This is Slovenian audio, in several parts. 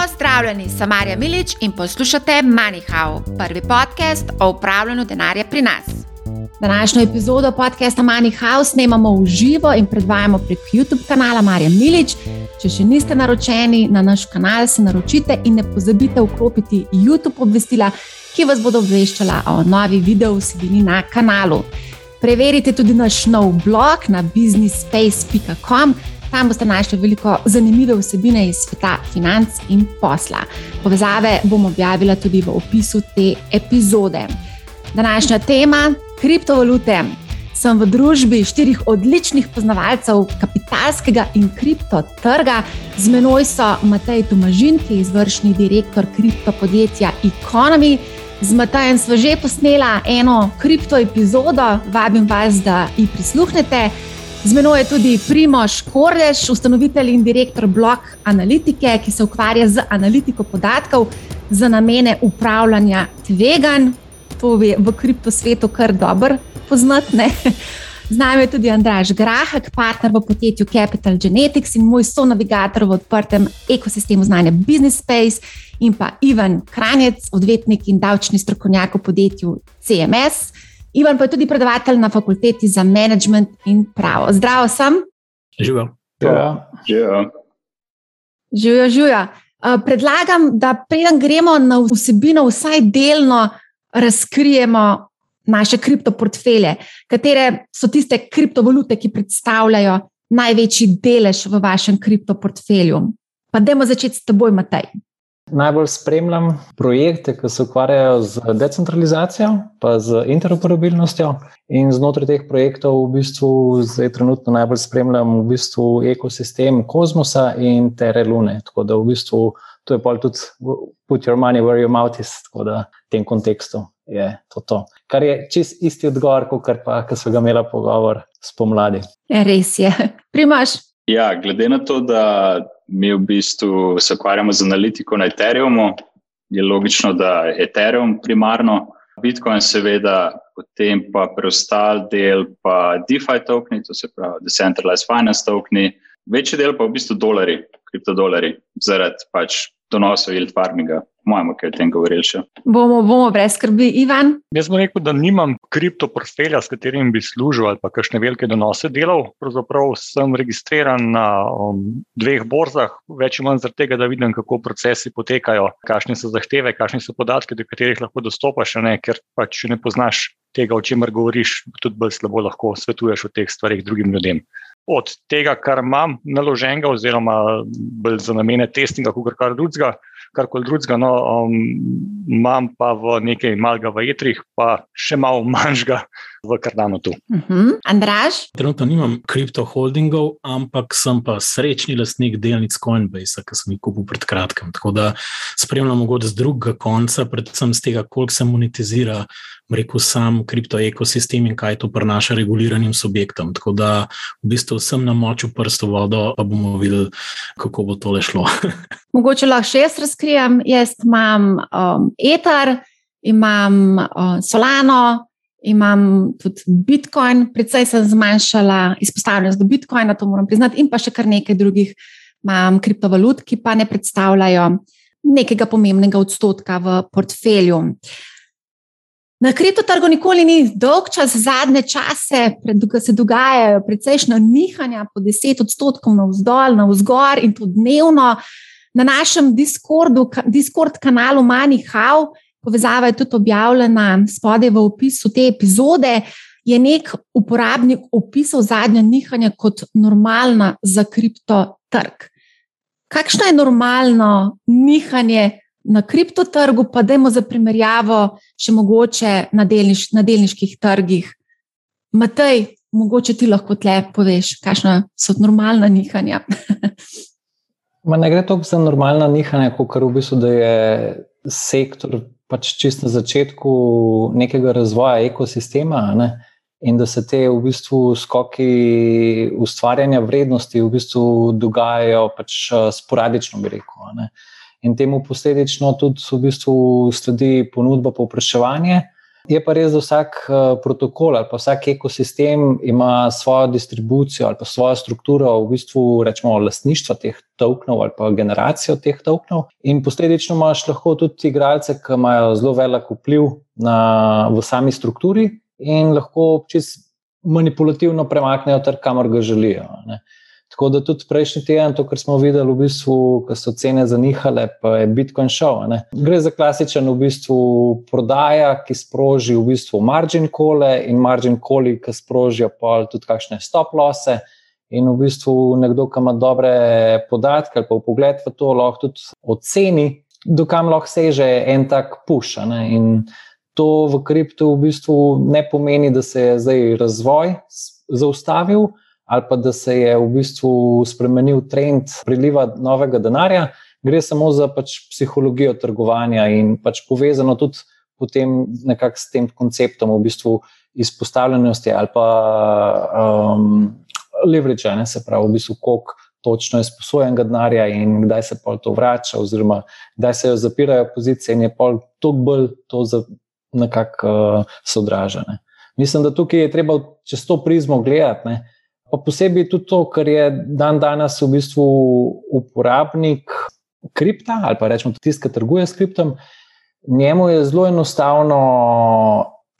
Pozdravljeni, sem Marja Milič in poslušate MoneyHow, prvi podcast o upravljanju denarja pri nas. Današnjo epizodo podcasta MoneyHow snemamo v živo in predvajamo prek YouTube kanala Marja Milič. Če še niste naročeni na naš kanal, se naročite in ne pozabite vklopiti YouTube obvestila, ki vas bodo obveščala o novi video vsebini na kanalu. Preverite tudi naš nov blog na businessspace.com. Tam boste našli veliko zanimive vsebine iz sveta financ in posla. Povezave bom objavila tudi v opisu te epizode. Današnja tema: kriptovalute. Sem v družbi štirih odličnih poznavalcev kapitalskega in kriptotrga. Z menoj so Matej Tomažin, ki je izvršni direktor kriptopodjetja Economy. Z Matajem smo že posnela eno kripto epizodo, vabim vas, da ji prisluhnete. Z menoj je tudi Primoš Kordež, ustanovitelj in direktor blog analitike, ki se ukvarja z analitiko podatkov za namene upravljanja tveganj. To je v kriptosvetu kar dobro poznati. Z nami je tudi Andraš Grahak, partner v podjetju Capital Genetics in moj sonavigator v odprtem ekosistemu znanja Business Space, in pa Ivan Kranjec, odvetnik in davčni strokovnjak v podjetju CMS. Ivan pa je tudi predavatelj na fakulteti za management in pravo. Zdravo sem. Živijo. Živijo, živijo. Predlagam, da preden gremo na vsebino, vsaj delno razkrijemo naše kriptoportfelje, katere so tiste kriptovalute, ki predstavljajo največji delež v vašem kriptoportfelju. Pa dajmo začeti s teboj, Matej najbolj spremljam projekte, ki se ukvarjajo z decentralizacijo, pa z interoperabilnostjo. In znotraj teh projektov, v bistvu, zdaj trenutno najbolj spremljam v bistvu ekosistem Kozmosa in Terre Lune. Tako da v bistvu to je pa tudi put your money where your mouth is, tako da v tem kontekstu je to. to. Kar je čist isti odgovor, kot pa, ki so ga imeli pogovor spomladi. Res je. Primaš. Ja, glede na to, da mi v bistvu se ukvarjamo z analitiko na Ethereumu, je logično, da je Ethereum primarno, Bitcoin, seveda, potem pa preostal del, pa DeFi tokeni, to se pravi Decentralized Finance tokeni, večji del pa v bistvu dolari, kriptodolari, zaradi pač donosov yield farminga. Mojmo, kaj o tem govorili še. Bomo, bomo brez skrbi, Ivan. Jaz bom rekel, da nimam kriptoportfelja, s katerim bi služil ali pa kakšne velike donose delal. Pravzaprav sem registriran na um, dveh borzah, več ali manj zaradi tega, da vidim, kako procesi potekajo, kakšne so zahteve, kakšne so podatke, do katerih lahko dostopaš, ne, ker pač ne poznaš tega, o čemer govoriš, tudi bolj slabo lahko svetuješ o teh stvarih drugim ljudem od tega, kar imam naloženega, oziroma za namene testinga, kot kar drugega, karkoli drugega. No, um, imam pa v nekaj malega v jetrih, pa še malo manjšega v Kardanu tu. Uh mhm. -huh. Andraž? Trenutno nimam kriptoholdingov, ampak sem pa srečni lastnik delnic Coinbase, ki sem jih kupil pred kratkim. Tako da spremljam mogoče z drugega konca, predvsem z tega, koliko se monetizira. Rekel sam kriptoekosistem in kaj to prenaša reguliranim subjektom. Tako da v bistvu sem na moču prstu vodo, pa bomo videli, kako bo tole šlo. Mogoče lahko še jaz razkrijem. Jaz imam um, Ether, imam uh, Solano, imam tudi Bitcoin, predvsej sem zmanjšala izpostavljenost do Bitcoina, to moram priznati, in pa še kar nekaj drugih imam kriptovalut, ki pa ne predstavljajo nekega pomembnega odstotka v portfelju. Na kriptotrgu nikoli ni dolg čas, zadnje čase, ko se dogajajo precejšnja nihanja po 10 odstotkov na vzdolj, na vzgor in to dnevno. Na našem Discordu, Discord kanalu MoneyHow povezava je tudi objavljena spodaj v opisu te epizode. Je nek uporabnik opisal zadnje nihanje kot normalna za kriptotrg. Kakšno je normalno nihanje na kriptotrgu, pa dajmo za primerjavo še mogoče na, delniš, na delniških trgih? Matej, mogoče ti lahko tle poveš, kakšno so normalna nihanja. ne gre toliko za normalna nihanja, kot v bistvu, da je sektor pač čist na začetku nekega razvoja ekosistema. Ne? In da se te v bistvu skoki ustvarjanja vrednosti v bistvu dogajajo pač eh, sporadično, bi rekel. Ne? In temu posledično tudi v bistvu sledi ponudba, povpraševanje. Je pa res, da vsak uh, protokol ali pa vsak ekosistem ima svojo distribucijo ali pa svojo strukturo, v bistvu rečemo lastništva teh tokenov ali pa generacijo teh tokenov. In posledično imaš lahko tudi igralce, ki imajo zelo velik vpliv na, v sami strukturi in lahko čist manipulativno premaknejo trg, kamor ga želijo. Ne. Tako da tudi prejšnji teden, to, kar smo videli, v bistvu, ko so cene zanihale, pa je Bitcoin šel. Ne. Gre za klasičen v bistvu prodaja, ki sproži v bistvu margin kole in margin koli, ki sprožijo pa tudi kakšne stop lose. In v bistvu nekdo, ki ima dobre podatke ali pa v pogled v to, lahko tudi oceni, dokam lahko seže en tak puš. In to v kriptu v bistvu ne pomeni, da se je zdaj razvoj zaustavil ali pa da se je v bistvu spremenil trend priliva novega denarja, gre samo za pač psihologijo trgovanja in pač povezano tudi potem nekako s tem konceptom v bistvu izpostavljenosti ali pa um, leverage, ne se pravi, v bistvu koliko. Točno je sposojenega denarja, in kdaj se pa to vrača, oziroma kdaj se jo zapirajo pozicije, in je pa to bolj to nekako uh, sodražene. Mislim, da tukaj je treba čez to prizmo gledati. Pa posebej tudi to, ker je dan danes v bistvu uporabnik kripta ali pa rečemo tisti, ki trguje s kriptom, njemu je zelo enostavno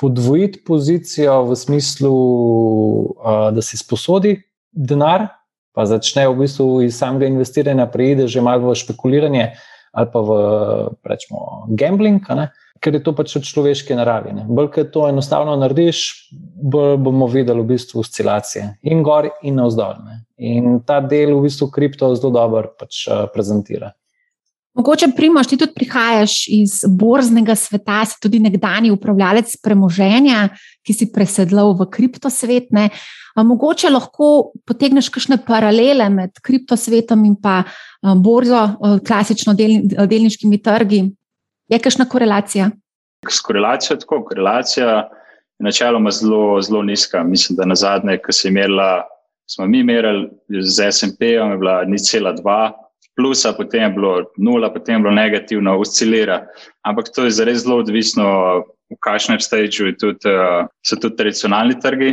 podvojiti pozicijo v smislu, da si sposodi denar, pa začne v bistvu iz samega investiranja preide že malo v špekuliranje ali pa v rečemo gambling. Ne? Ker je to pač v človeški naravi. Bolj, ker to enostavno narediš, bolj bomo videli v bistvu oscilacije in gor in navzdol. Ne. In ta del v bistvu kripto zelo dobro pač, uh, prezentira. Mogoče, Primoš, ti tudi prihajaš iz borznega sveta, si tudi nekdani upravljalec premoženja, ki si presedlal v kriptosvetne. Mogoče lahko potegneš kakšne paralele med kriptosvetom in pa borzo, klasično del, delniškimi trgi. Je kakšna korelacija? S korelacijo tako. Korelacija je načeloma zelo, zelo nizka. Mislim, da na zadnje, ki se je merila, smo mi merili z SP-om, je bila ni cela dva. Plusa, potem je bilo nula, potem je bilo negativno, oscilira. Ampak to je zares zelo odvisno v kakšnem stadiju uh, so tudi tradicionalni trgi.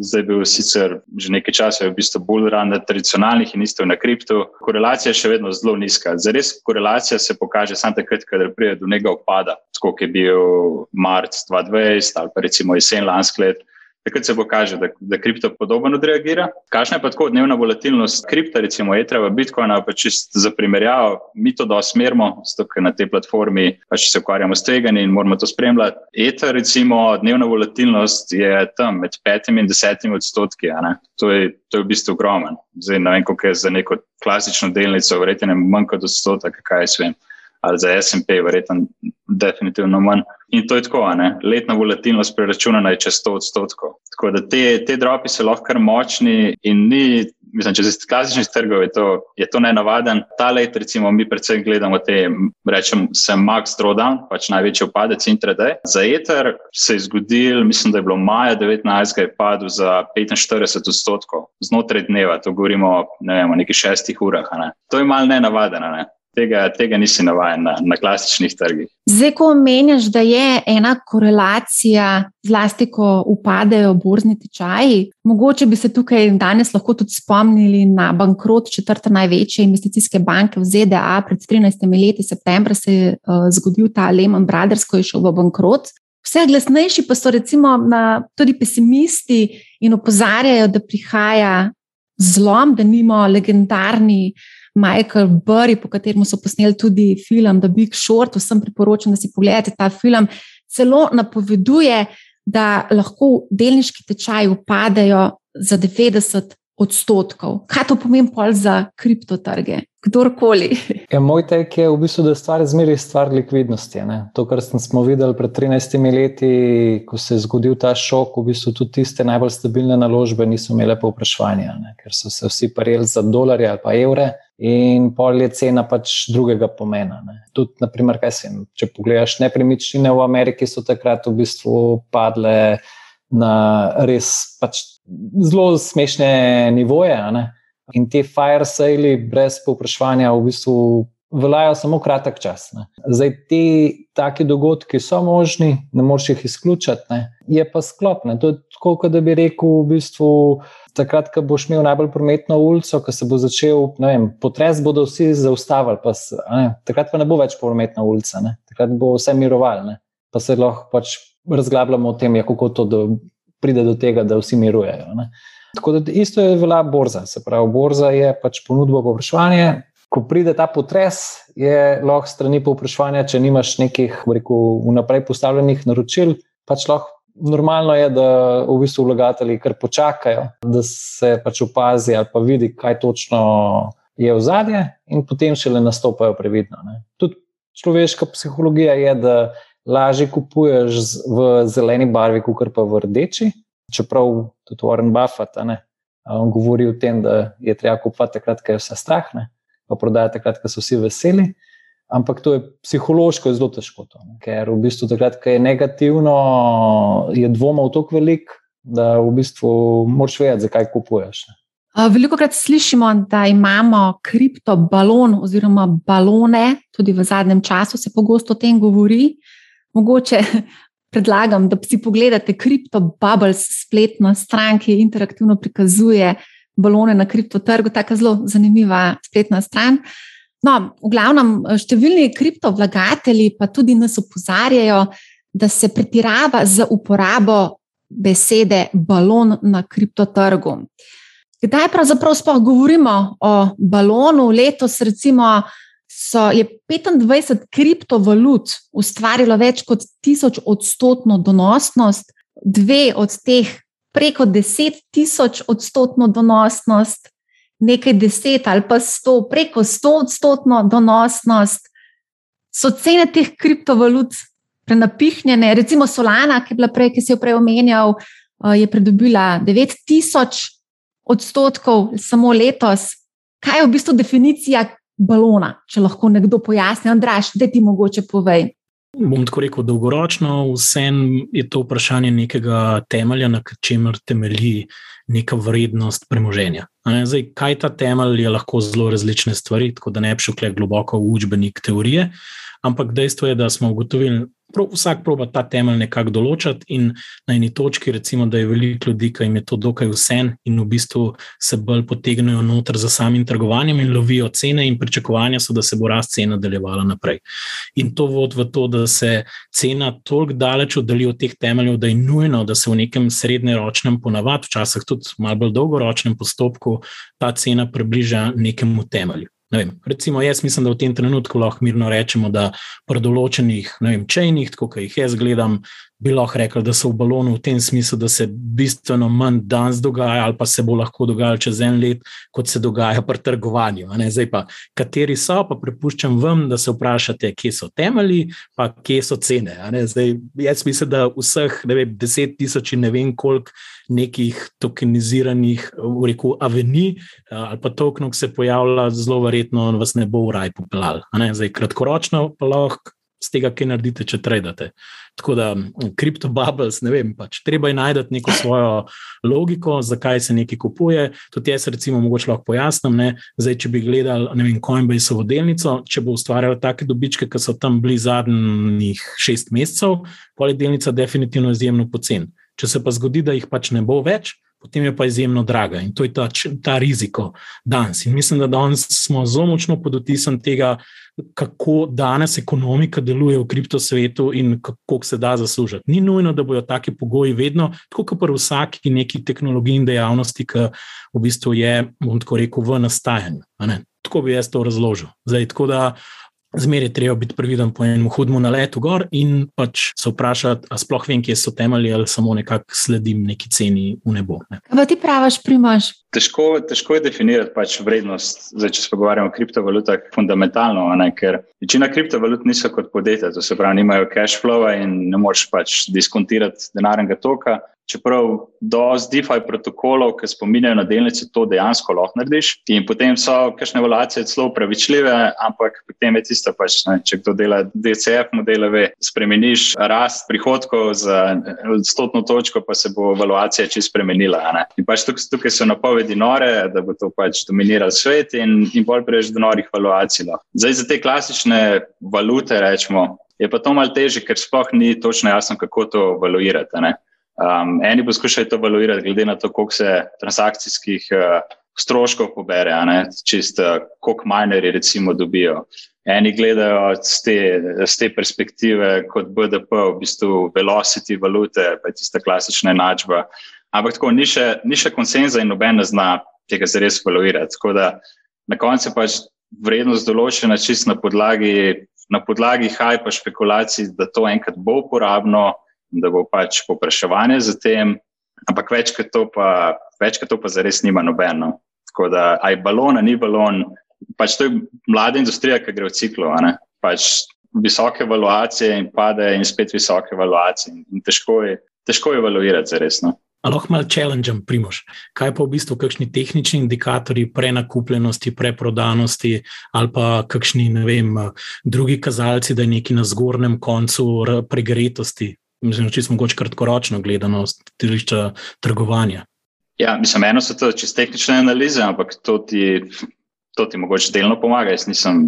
Zdaj je bil sicer že nekaj časa v bistvu bolj ran na tradicionalnih in isto na kriptu. Korelacija je še vedno zelo nizka. Zares korelacija se pokaže samo takrat, kadar pride do njega upada, kot je bil marc 2020 ali pa recimo jesen lansko leto takrat se bo kaže, da, da kripto podobno odreagira. Kakšna je pa tako dnevna volatilnost kripta, recimo Etra, Bitcoina, pa čist za primerjavo, mi to dosmerimo, zato ker na tej platformi pač se ukvarjamo s tveganji in moramo to spremljati. Etra, recimo, dnevna volatilnost je tam med petimi in desetimi odstotki. To je, to je v bistvu ogromen. Zdaj ne vem, koliko je za neko klasično delnico, verjetno manj kot odstotek, kaj jaz vem ali za SP, verjetno, definitivno manj. In to je tako, ne? letna volatilnost preračunana je čez 100 odstotkov. Tako da te, te dropi so lahko kar močni in ni. Mislim, če z klasičnih trgov je to, to ne navaden. Ta let, recimo, mi predvsem gledamo te, rečem, se max drawdown, pač največji upadec intraday. Za Ether se je zgodil, mislim, da je bilo maja 19. je padel za 45 odstotkov znotraj dneva, to govorimo ne vem, o nekih šestih urah. Ne. To je mal ne navaden. Tega, tega nisi navaden na, na klasičnih trgih. Zdaj, ko meniš, da je ena korelacija, zlasti ko upadejo borzni tečaji, mogoče bi se tukaj danes lahko tudi spomnili na bankrot četrte največje investicijske banke v ZDA. Pred 13 leti, septembra, se je uh, zgodil ta Lehman Brothers, ko je šel v bankrot. Vse glasnejši pa so recimo na, tudi pesimisti in opozarjajo, da prihaja zlom, da nima legendarni. Michael Burry, po katerem so posneli tudi film The Big Short. Vsem priporočam, da si pogledate ta film. Celo napoveduje, da lahko delniški tečaji upadejo za 90 odstotkov. Kaj to pomeni pol za kriptotrge? Kdorkoli. Ja, moj tek je v bistvu, da je stvar zmeraj stvar likvidnosti. Ne? To, kar smo videli pred 13 leti, ko se je zgodil ta šok, v bistvu tudi tiste najbolj stabilne naložbe niso imele povpraševanja, ker so se vsi parili za dolarje ali pa evre. In pol je cena pač drugega pomena. Tudi, naprimer, sem, če pogledaš nepremičnine v Ameriki, so takrat v bistvu padle na res pač zelo smešne nivoje. In te fire sale, brez povpraševanja, v bistvu veljajo samo kratek čas. Ne. Zdaj, ti taki dogodki so možni, ne moreš jih izključiti, ne. je pa sklopne. To je tako, kot da bi rekel, v bistvu, takrat, ko boš imel najbolj prometno ulico, ko se bo začel vem, potres, bodo vsi zaustavili, pa se, takrat pa ne bo več prometna ulica, ne. takrat bo vse mirovalne. Pa se lahko pač razglabljamo o tem, ja, kako to do, pride do tega, da vsi mirujejo. Ne. Tako da isto je velja borza. Se pravi, borza je pač ponudbo povpraševanje, ko pride ta potres, je lahko strani povpraševanja, če nimaš nekih rekel, vnaprej postavljenih naročil, pač lahko. Normalno je, da v bistvu vlagatelji kar počakajo, da se pač opazi ali pa vidi, kaj točno je v zadnje, in potem šele nastopajo previdno. Ne. Tudi človeška psihologija je, da lažje kupuješ v zeleni barvi, kot pa v rdeči. Čeprav tudi Warren Buffett ne, govori o tem, da je treba kupovati takrat, ko je vse strah. Ne pa prodajati takrat, ko so vsi veseli. Ampak to je psihološko zelo težko, to, ker v bistvu takrat, ko je negativno, je dvomov tako velik, da v bistvu moraš vedeti, zakaj kupuješ. Veliko krat slišimo, da imamo kriptobalon oziroma balone, tudi v zadnjem času se pogosto o tem govori. Mogoče predlagam, da si pogledate CryptoBubbles spletno stran, ki interaktivno prikazuje balone na kriptotrgu, tako zelo zanimiva spletna stran. No, v glavnem, številni kriptovlagatelji pa tudi nas opozarjajo, da se pretirava z uporabo besede balon na kriptotrgu. Kdaj pravzaprav sploh govorimo o balonu? Letos, recimo, so, je 25 kriptovalut ustvarilo več kot tisoč odstotno donosnost, dve od teh preko 10 tisoč odstotno donosnost, nekaj deset ali pa sto, preko 100 odstotno donosnost, so cene teh kriptovalut prenapihnjene. Recimo Solana, ki je bila prej, ki se je prej omenjal, eh, je pridobila 9 tisoč odstotkov samo letos. Kaj je v bistvu definicija balona, če lahko nekdo pojasni? Andraš, da ti mogoče povej. Bom tako rekel, dolgoročno, vsem je to vprašanje nekega temelja, na čemer temelji neka vrednost premoženja. Zdaj, kaj ta temelj je, lahko zelo različne stvari, tako da ne bi šel globoko v učbenik teorije. Ampak dejstvo je, da smo ugotovili, prav, vsak proba ta temelj nekako določiti, in na eni točki, recimo, da je veliko ljudi, ki jim je to dokaj vse, in v bistvu se bolj potegnejo noter za samim trgovanjem in lovijo cene, in pričakovanja so, da se bo rast cena nadaljevala naprej. In to vodi v to, da se cena toliko daleč oddalji od teh temeljev, da je nujno, da se v nekem srednjeročnem, ponavadi, včasih tudi malo bolj dolgoročnem postopku, ta cena približa nekemu temelju. Vem, recimo, jaz mislim, da v tem trenutku lahko mirno rečemo, da pri določenih čejnih, kot jih jaz gledam, bi lahko rekli, da so v balonu v tem smislu, da se bistveno manj danes dogaja, ali pa se bo lahko dogajalo čez en let, kot se dogaja pri trgovanju. Zdaj pa, kateri so, pa prepuščam vam, da se vprašate, kje so temelji, pa kje so cene. Zdaj, jaz mislim, da vseh vem, deset tisoč in ne vem koliko nekih tokeniziranih, rekel, aveni ali pa tokenov se pojavlja, zelo verjetno vas ne bo v raj popeljal. Zdaj, kratkoročno pa lahko z tega, kaj naredite, če tradete. Tako da, kriptobubbles, ne vem, pač treba je najti neko svojo logiko, zakaj se nekaj kupuje. Tudi jaz, recimo, mogoče lahko pojasnim. Ne? Zdaj, če bi gledali, ne vem, Coinbase-ovo delnico, če bo ustvarjal take dobičke, ki so tam bili zadnjih šest mesecev, pol je delnica definitivno izjemno pocen. Če se pa zgodi, da jih pač ne bo več, potem je pa izjemno draga in to je ta, ta riziko danes. In mislim, da danes smo zelo močno pod vtisom tega, kako danes ekonomika deluje v kriptosvetu in kako se da zaslužiti. Ni nujno, da bodo taki pogoji vedno, tako kot pri vsaki neki tehnologiji in dejavnosti, ki v bistvu je, bom tako rekel, v nastajanju. Tako bi jaz to razložil. Zdaj, tako da Zmeraj je treba biti previden po enem hudem naletu gor in pač se vprašati, ali sploh vem, kje so temelji ali samo nekako sledim neki ceni v nebo. Ne. Kaj ti praviš, primaš? Težko, težko je definirati pač vrednost, zdaj, če se pogovarjamo o kriptovalutah, fundamentalno, ne, ker večina kriptovalut niso kot podjetja, to se pravi, nimajo cash flow in ne moreš pač diskontirati denarnega toka. Čeprav do DeFi protokolov, ki spominjajo na delnice, to dejansko lahko narediš. In potem so kakšne evaluacije celo upravičljive, ampak potem je tisto, pač, ne, če kdo dela DCF modele, ve, spremeniš rast prihodkov za stotno točko, pa se bo evaluacija čisto spremenila. In pač tukaj, tukaj so napovedi nore, da bo to pač dominiral svet in, in bolj preveč do norih evaluacij. Zdaj za te klasične valute, rečemo. Je pa to malo težje, ker sploh ni točno jasno, kako to evaluirati. Um, eni poskušajo to evaluirati, glede na to, koliko se transakcijskih uh, stroškov pobere, čist uh, koliko minerji recimo dobijo. Eni gledajo z te, z te perspektive kot BDP, v bistvu velocity valute, pa je tista klasična enačba. Ampak tako ni še, ni še konsenza in noben ne zna tega zares evaluirati. Tako da na koncu pač vrednost določena čist na podlagi, na podlagi hajpa špekulacij, da to enkrat bo uporabno da bo pač popraševanje za tem, ampak več kot to pa, več kot to pa zares nima nobeno. Tako da, aj balon, ni balon, pač to je mlada industrija, ki gre v ciklu. Pač visoke evaluacije in pade, in spet visoke evaluacije. In težko je, težko je evaluirati, resno. Lahko malo challengem, primoš. Kaj pa v bistvu kakšni tehnični indikatorji prenakupljenosti, preprodanosti ali pa kakšni, vem, drugi kazalci, da je neki na zgornjem koncu pregretosti mislim, čisto mogoče kratkoročno gledano z stališča trgovanja. Ja, mislim, eno so to čisto tehnične analize, ampak to ti, to ti mogoče delno pomaga. Jaz nisem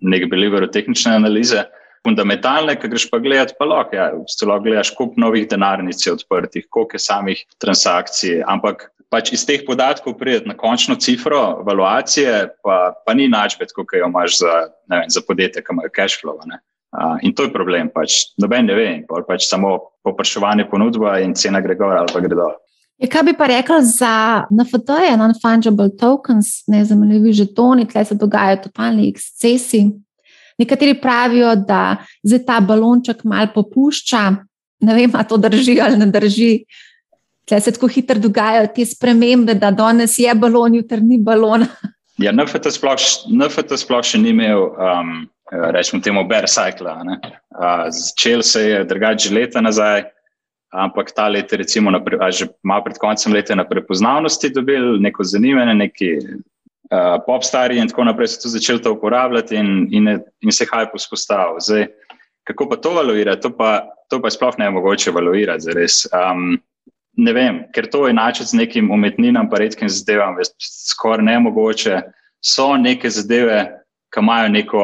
nek believer v tehnične analize. Fundamentalne, ki greš pa gledati, pa lahko, ja, celo gledaš, koliko novih denarnic je odprtih, koliko je samih transakcij, ampak pač iz teh podatkov prideti na končno cifro, evaluacije, pa, pa ni načbet, kot jo imaš za, vem, za podjetje, ki imajo cash flow. Ne. In to je problem. Pač. Noben ne ve, pač samo popraševanje ponudba in cena gre gor ali pa gre dol. Je, ja, kaj bi pa rekel za NFT, non-fungible tokens, nezamljivi žetoni, tle se dogajajo totalni ekscesi. Nekateri pravijo, da zdaj ta balonček malo popušča. Ne vem, ali to drži ali ne drži. Tle se tako hitro dogajajo te spremembe, da danes je balon, jutri ni balon. Ja, NFT sploh, NFT sploh še ni imel. Um, rečemo temu, bear cycle. Začel se je drugače leta nazaj, ampak ta let, recimo, na, že malo pred koncem leta, na prepoznavnosti dobil neko zanimanje, neki uh, pop stari in tako naprej, so to začeli to uporabljati in, in, in se haj pospostavil. Zdaj, kako pa to valuirati, to pa, to pa sploh ne je mogoče valuirati, res. Um, ne vem, ker to je enačiti z nekim umetninam, pa redkim zadevam, skoraj ne mogoče. So neke zadeve, ki imajo neko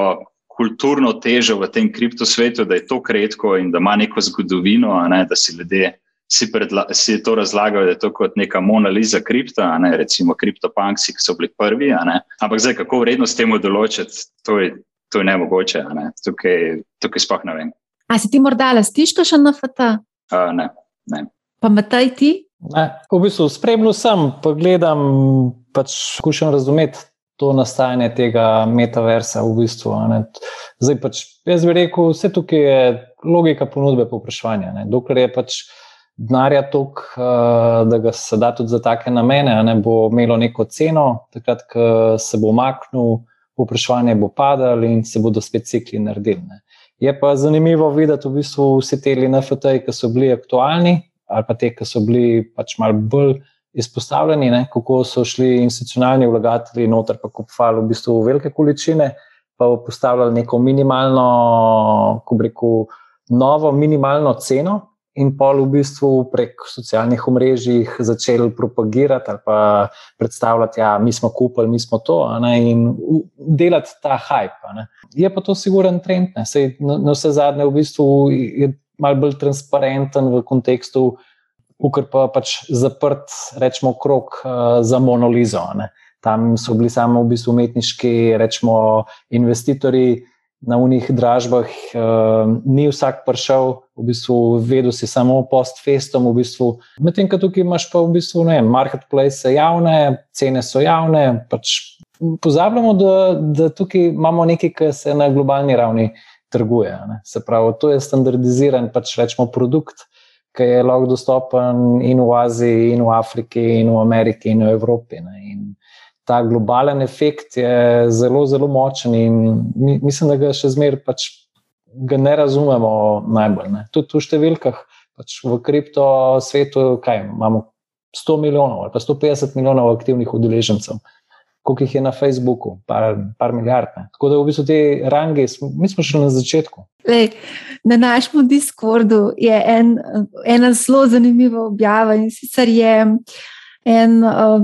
kulturno težo v tem kriptosvetu, da je to kratko in da ima neko zgodovino, ne, da si ljudje si, predla, si to razlagajo, da je to kot neka monaliza kripta, ne, recimo kriptopanksi, ki so bili prvi. Ampak zdaj, kako vrednost temu določiti, to je, to je nemogoče. Ne. Tukaj, tukaj sploh ne vem. A si ti morda lastiška še na FT? Uh, ne, ne. Pa metaj ti? Ne, v bistvu spremljam sem, pa gledam, pač skušam razumeti to nastajanje tega metaversa v bistvu. Zdaj pač jaz bi rekel, vse tukaj je logika ponudbe povpraševanja. Dokler je pač denarja tok, eh, da ga se da tudi za take namene, ne, bo imelo neko ceno, takrat, ko se bo umaknil, povpraševanje bo padalo in se bodo spet cikli naredili. Ne. Je pa zanimivo videti v bistvu vse te NFT-je, ki so bili aktualni, ali pa te, ki so bili pač malo bolj izpostavljeni, ne, kako so šli institucionalni vlagatelji noter, pa kupovali v bistvu velike količine, pa postavljali neko minimalno, ko reku, novo minimalno ceno. In pol v bistvu prek socialnih omrežij začeli propagirati ali pa predstavljati, da ja, mi smo kupili, mi smo to, ne, in delati ta hype. Je pa to siguren trend, Sej, na, na vse zadnje v bistvu je malo bolj transparenten v kontekstu ukor pa pač zaprt, rečemo, krok uh, za monolizo. Ne. Tam so bili samo v bistvu umetniški, rečemo, investitorji na unih dražbah, uh, ni vsak prišel, v bistvu vedel si samo post-festom, v bistvu. medtem ko tukaj imaš pa v bistvu ne, marketplace javne, cene so javne. Pač pozabljamo, da, da tukaj imamo nekaj, kar se na globalni ravni trguje. Se pravi, to je standardiziran, pač rečemo, produkt ki je lahko dostopen in v Aziji, in v Afriki, in v Ameriki, in v Evropi. Ne. In ta globalen efekt je zelo, zelo močen in mi, mislim, da ga še zmeraj pač ne razumemo najbolj. Ne. Tudi v številkah, Pač v kripto svetu kaj, imamo 100 milijonov ali pa 150 milijonov aktivnih udeležencev. Koliko jih je na Facebooku, par, par milijard. Ne. Tako da v bistvu te range, mi smo še na začetku. Lej, na našem Discordu je en, ena zelo zanimiva objava in sicer je en uh,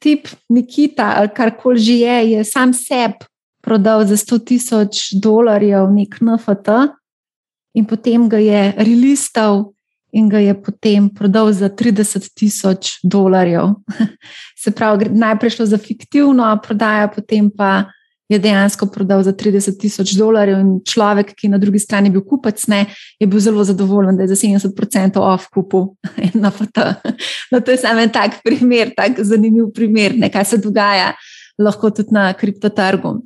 tip Nikita ali karkoli že je, je sam sebi prodal za 100 tisoč dolarjev nek NFT in potem ga je relistal in ga je potem prodal za 30 tisoč dolarjev. Se pravi, najprej šlo za fiktivno prodajo, potem pa je dejansko prodal za 30 tisoč dolarjev in človek, ki je na drugi strani bil kupec, ne, je bil zelo zadovoljen, da je za 70% off kupil na FT. No, to je samo en tak primer, tak zanimiv primer, ne, kaj se dogaja lahko tudi na kriptotrgu.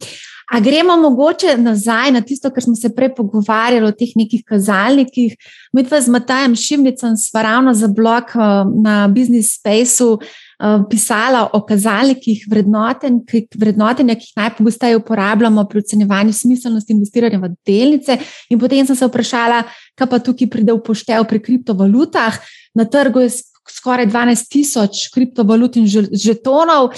A gremo mogoče nazaj na tisto, kar smo se prej pogovarjali o teh nekih kazalnikih. Mi dva z Matajem Šimnicem sva ravno za blog eh, na Business Spaceu eh, pisala o kazalnikih vrednoten, vrednotenja, ki jih najpogosteje uporabljamo pri ocenjevanju smiselnosti investiranja v delnice. In potem sem se vprašala, kaj pa tukaj pride v poštev pri kriptovalutah. Na trgu je skoraj 12 tisoč kriptovalut in žetonov.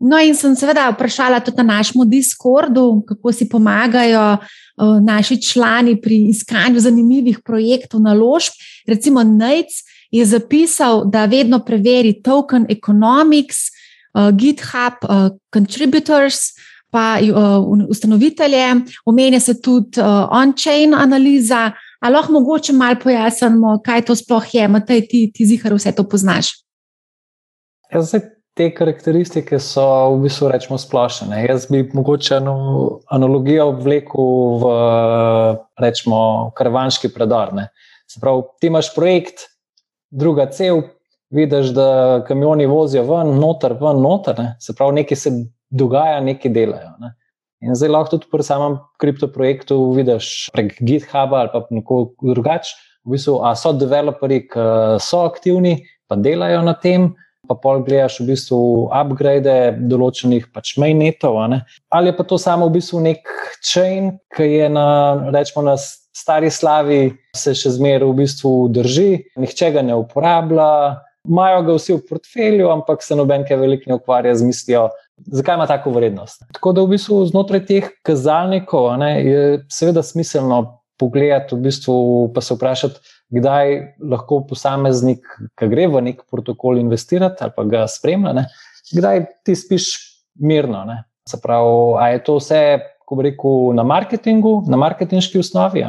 No, in sem seveda vprašala tudi na našem Discordu, kako si pomagajo uh, naši člani pri iskanju zanimivih projektov naložb. Recimo, Nec je zapisal, da vedno preveri token economics, uh, GitHub, uh, contributors, pa uh, ustanovitelje, omenja se tudi uh, on-chain analiza. Ali lahko mogoče malo pojasnimo, kaj to sploh je, Matej, ti, ti zihar vse to poznaš? Ja, zdaj, te karakteristike so v bistvu rečemo splošne. Jaz bi mogoče analogijo vlekel v rečemo karvanski predor. Ne. Se pravi, ti imaš projekt, druga cel, vidiš, da kamioni vozijo ven, noter, ven, noter. Ne. Se pravi, nekaj se dogaja, nekaj delajo. Ne. In zdaj lahko tudi pri samem kriptoprojektu vidiš prek GitHuba ali pa neko drugače, v bistvu, a so developerji, ki so aktivni, pa delajo na tem pa pol gledaš v bistvu upgrade določenih pač mainnetov. Ali je pa to samo v bistvu nek chain, ki je na, rečemo, na stari slavi, se še zmeraj v bistvu drži, nihče ga ne uporablja. Imajo ga vsi v portfelju, ampak se noben kaj veliko ne ukvarja z mislijo, zakaj ima tako vrednost. Tako da v bistvu znotraj teh kazalnikov ne, je seveda smiselno pogledati, v bistvu pa se vprašati, kdaj lahko posameznik, ki gre v nek protokol investirati ali pa ga spremlja, ne, kdaj ti spiš mirno. Ne. Se pravi, a je to vse, ko bi rekel, na marketingu, na marketinški osnovi.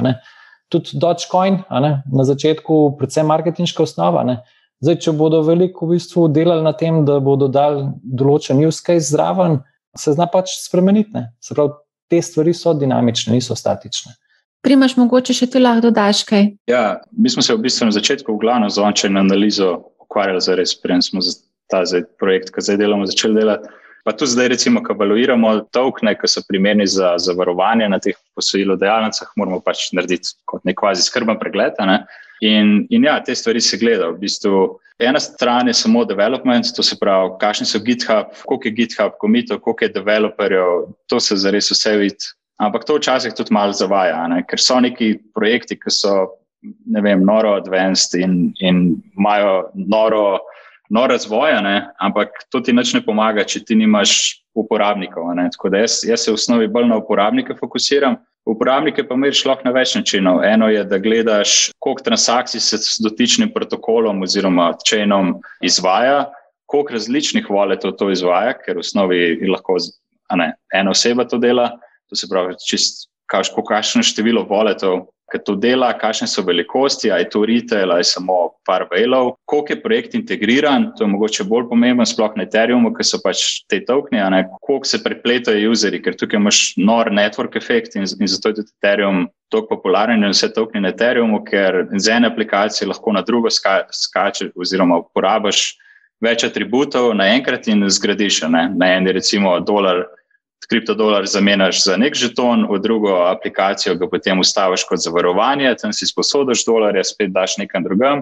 Tudi Dogecoin, na začetku, predvsem marketinška osnova. Ne. Zdaj, če bodo veliko v bistvu delali na tem, da bodo dali določen use case zraven, se zna pač spremeniti. Ne. Se pravi, te stvari so dinamične, niso statične. Primaš, mogoče še ti lahko dodaš kaj? Ja, mi smo se v bistvu na začetku v glavno z ončeno analizo ukvarjali za res, preden smo ta zdaj, projekt, ki zdaj delamo, začeli delati. Pa tudi zdaj, recimo, ko evaluiramo tokne, ki so primerni za zavarovanje na teh posojilodajalnicah, moramo pač narediti kot nek kvazi skrben pregled. Ne? In, in ja, te stvari se gledajo. V bistvu, ena stran je samo development, to se pravi, kakšni so GitHub, koliko je GitHub, komitov, koliko je developerjev, to se zares vse vidi Ampak to včasih tudi malo zavaja, ne? ker so neki projekti, ki so ne vem, noro advanced in, in imajo noro, noro razvoj, ampak to ti nič ne pomaga, če ti nimaš uporabnikov. Tako da jaz, jaz se v osnovi bolj na uporabnike fokusiram. Uporabnike pa meriš lahko na več načinov. Eno je, da gledaš, koliko transakcij se s dotičnim protokolom oziroma chainom izvaja, koliko različnih walletov to izvaja, ker v osnovi lahko ne, ena oseba to dela. To se pravi, čist, kaž, kakšno število voletov, ki to dela, kakšne so velikosti, ali je to retail, ali samo par veilov, koliko je projekt integriran, to je mogoče bolj pomembno, sploh na Ethereumu, ker so pač te tokni, koliko se prepletajo userji, ker tukaj imaš nor network efekt in, in zato je tudi Ethereum tako popularen in vse tokni na Ethereumu, ker z ene aplikacije lahko na drugo ska, skače oziroma uporabiš več atributov naenkrat in zgradiš. Ne? Na eni recimo dolar kriptodolar zamenjaš za nek žeton, v drugo aplikacijo ga potem ustaviš kot zavarovanje, tam si sposodiš dolarje, spet daš nekam drugam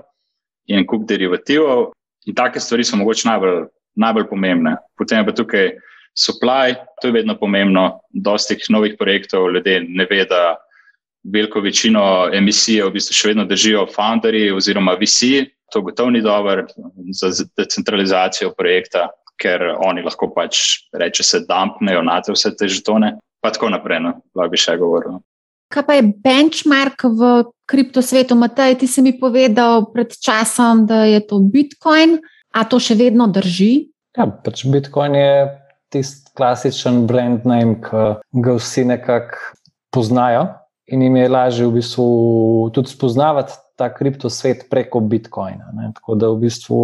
in kup derivativov. In take stvari so mogoče najbolj, najbolj pomembne. Potem pa tukaj supply, to je vedno pomembno. Dosti novih projektov ljudje ne ve, da veliko večino emisije v bistvu še vedno držijo founderji oziroma VC. To gotovo ni dobro za decentralizacijo projekta, ker oni lahko pač reče se dampnejo na te vse te žetone. Pa tako naprej, no, lahko bi še govoril. Kaj pa je benchmark v kriptosvetu? Matej, ti si mi povedal pred časom, da je to Bitcoin, a to še vedno drži? Ja, pač Bitcoin je tisti klasičen brand name, ki ga vsi nekako poznajo in jim je lažje v bistvu tudi spoznavati ta kriptosvet preko Bitcoina. Ne. Tako da v bistvu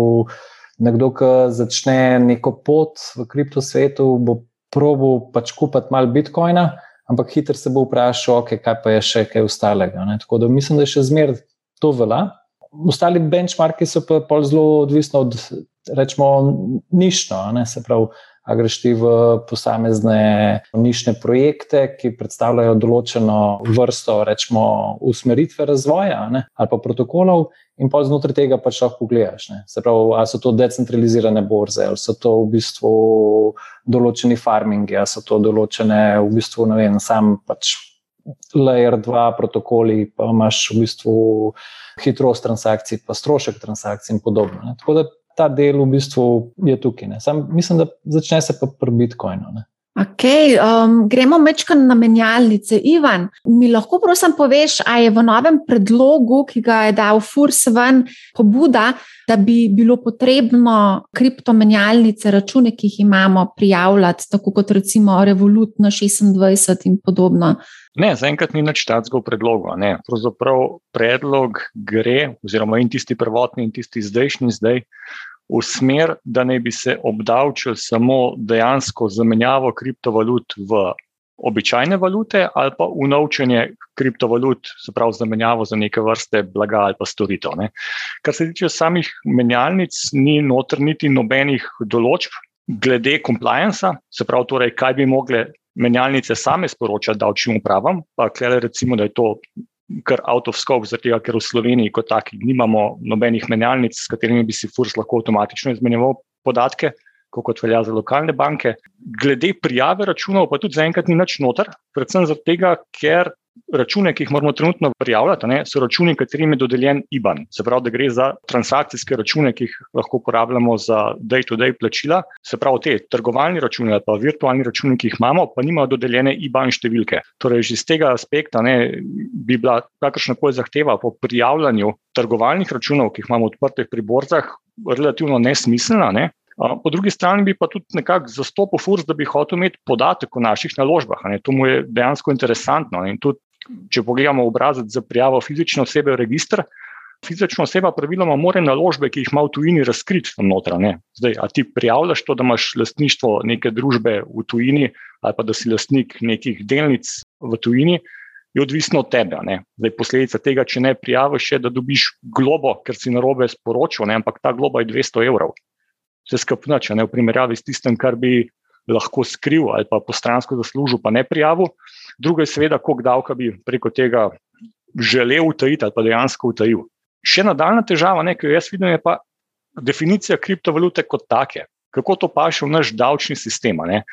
nekdo, ki začne neko pot v kriptosvetu, bo probo pač kupiti malo Bitcoina, ampak hitro se bo vprašal, okay, kaj pa je še kaj ostalega. Ne. Tako da mislim, da je še zmeraj to vela. Ostali benchmarki so pa zelo odvisni od, rečemo, nišno, ne, se pravi, a greš ti v posamezne nišne projekte, ki predstavljajo določeno vrsto, rečemo, usmeritve razvoja ne, ali pa protokolov, in pa znotraj tega pač lahko pogledaš. Ne. Se pravi, ali so to decentralizirane borze, ali so to v bistvu določeni farmingi, ali so to določene, v bistvu, ne vem, sam pač. Layer 2 protokoli, pa imaš v bistvu hitrost transakcij, pa strošek transakcij, in podobno. Ne. Tako da ta del v bistvu je tukaj. Sam, mislim, da začne se pa pri Bitcoinu. Ne. Okay, um, gremo mečkaj na menjalnice. Ivan, mi lahko prosim poveš, ali je v novem predlogu, ki ga je dal Furs ven, pobuda, da bi bilo potrebno kriptomenjalnice, račune, ki jih imamo, prijavljati, tako kot recimo Revolut na 26 in podobno. Ne, zaenkrat ni nič takega v predlogu. Pravzaprav predlog gre, oziroma in tisti prvotni, in tisti zdajšnji zdaj, v smer, da ne bi se obdavčil samo dejansko zamenjavo kriptovalut v običajne valute ali pa unovčenje kriptovalut, se pravi zamenjavo za neke vrste blaga ali pa storitev. Ne. Kar se tiče samih menjalnic, ni notr niti nobenih določb glede compliance, se pravi, torej, kaj bi mogle menjalnice same sporočati davčnim upravam, pa klede recimo, da je to kar out of scope, zato ker v Sloveniji kot taki nimamo nobenih menjalnic, s katerimi bi si FURS lahko avtomatično izmenjeval podatke, kot velja za lokalne banke. Glede prijave računov pa tudi zaenkrat ni nič noter, predvsem zato, ker račune, ki jih moramo trenutno prijavljati, ne, so računi, katerim je dodeljen IBAN. Se pravi, da gre za transakcijske račune, ki jih lahko uporabljamo za day-to-day -day plačila. Se pravi, te trgovalni računi ali pa virtualni računi, ki jih imamo, pa nimajo dodeljene IBAN številke. Torej, že iz tega aspekta ne, bi bila kakršna koli zahteva po prijavljanju trgovalnih računov, ki jih imamo odprte pri borzah, relativno nesmiselna. Ne. Po drugi strani bi pa tudi nekako zastopil FURS, da bi hotel imeti podatek o naših naložbah. To mu je dejansko interesantno. In tudi če pogledamo obrazec za prijavo fizične osebe v registr, fizična oseba praviloma mora naložbe, ki jih ima v tujini, razkriti tam notranje. Zdaj, a ti prijavljaš to, da imaš lastništvo neke družbe v tujini, ali pa da si lastnik nekih delnic v tujini. Je odvisno od tebe. Zdaj, posledica tega, če ne prijaviš, je, da dobiš globo, ker si narobe sporočil, ne? ampak ta globa je 200 evrov. Vse skupaj, če ne v primerjavi s tistem, kar bi lahko skril ali pa postransko zaslužil, pa ne prijavil. Drugo je, seveda, koliko davka bi preko tega želel utajiti ali pa dejansko utajil. Še nadaljna težava, ki jo jaz vidim, je pa definicija kriptovalute kot take. Kako to paše v naš davčni sistem? Ne?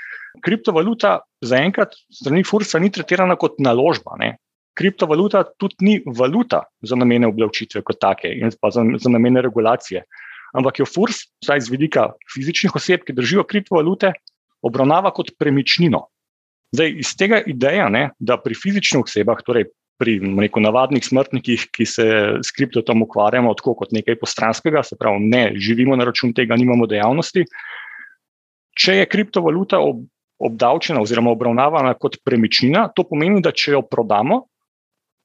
Kriptovaluta zaenkrat strani Fursa ni tretirana kot naložba. Ne? Kriptovaluta tudi ni valuta za namene obdavčitve kot take in pa za, za namene regulacije. Ampak jo Furs, vsaj z vidika fizičnih oseb, ki držijo kriptovalute, obravnava kot premičnino. Zdaj, iz tega ideja, ne, da pri fizičnih osebah, torej pri neko, navadnih smrtnikih, ki se s kriptotom ukvarjamo tako kot nekaj postranskega, se pravi, ne živimo na račun tega, nimamo dejavnosti. Če je kriptovaluta ob, obdavčena oziroma obravnavana kot premičnina, to pomeni, da če jo prodamo,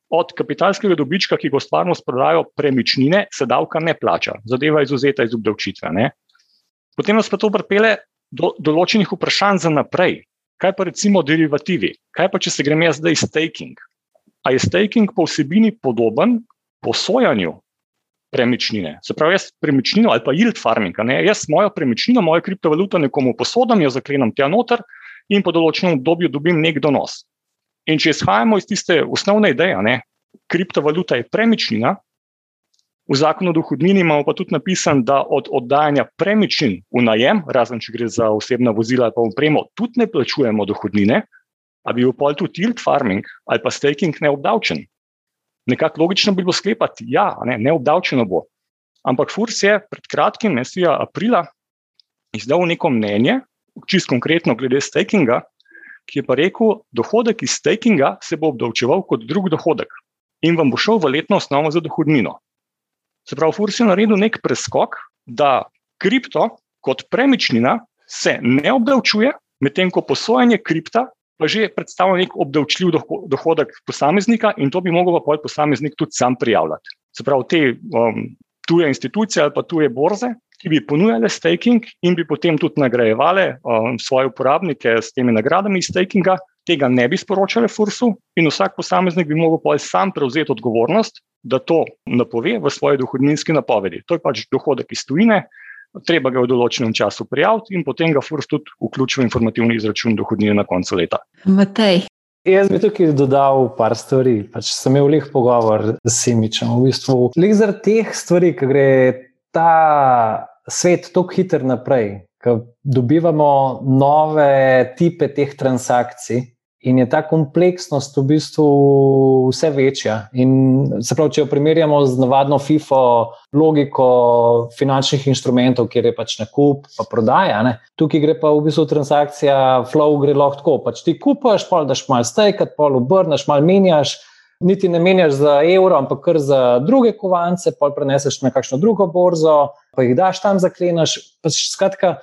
od kapitalskega dobička, ki ga stvarno sprodajo premičnine, se davka ne plača, zadeva je izuzeta iz obdavčitve. Ne. Potem nas pa to pripele do določenih vprašanj za naprej. Kaj pa recimo derivativi? Kaj pa, če se grem jaz zdaj staking? A je staking po vsebini podoben posojanju premičnine? Se pravi, jaz premičnino ali pa yield farming, ne? jaz mojo premičnino, mojo kriptovaluto nekomu posodam, jo zaklenem tja noter in po določenem obdobju dobim nek donos. In če izhajamo iz tiste osnovne ideje, ne? kriptovaluta je premičnina, V zakonu o dohodnini imamo pa tudi napisan, da od oddajanja premičnin v najem, razen če gre za osebna vozila ali pa upremo, tudi ne plačujemo dohodnine. ali bi bil pol tu tilt farming ali pa staking neobdavčen. Nekako logično bi bilo sklepati, da ja, ne, neobdavčeno bo. Ampak Furs je pred kratkim, mesija aprila, izdal neko mnenje, čisto konkretno glede stakinga, ki je pa rekel, dohodek iz stakinga se bo obdavčeval kot drug dohodek in vam bo šel v letno osnovo za dohodnino. Se pravi, Furs je naredil nek preskok, da kripto kot premičnina se ne obdavčuje, medtem ko posojanje kripta pa že predstavlja nek obdavčljiv dohodek posameznika in to bi mogel pa posameznik tudi sam prijavljati. Se pravi, te um, tuje institucije ali pa tuje borze, ki bi ponujale staking in bi potem tudi nagrajevale um, svoje uporabnike s temi nagradami iz stakinga, tega ne bi sporočale Fursu in vsak posameznik bi mogel pa sam prevzeti odgovornost, da to napove v svoji dohodninski napovedi. To je pač dohodek iz tujine, treba ga v določenem času prijaviti in potem ga Furs tudi vključi v informativni izračun dohodnine na koncu leta. Matej. Jaz bi tukaj dodal par stvari. Pač sem imel leh pogovor s Simičem. V bistvu, leh zaradi teh stvari, ki gre ta svet tako hiter naprej, ki dobivamo nove tipe teh transakcij, In je ta kompleksnost v bistvu vse večja. In se pravi, če jo primerjamo z navadno FIFO logiko finančnih instrumentov, kjer je pač nakup, pa prodaja, ne? tukaj gre pa v bistvu transakcija, flow gre lahko tako. Pač ti kupaš, pa daš malo stajkat, pa obrneš, malo menjaš. Niti ne menjaš za evro, ampak kar za druge kovance, pa preneseš na kakšno drugo borzo, pa jih daš tam, zaklenaš. Pač, skratka,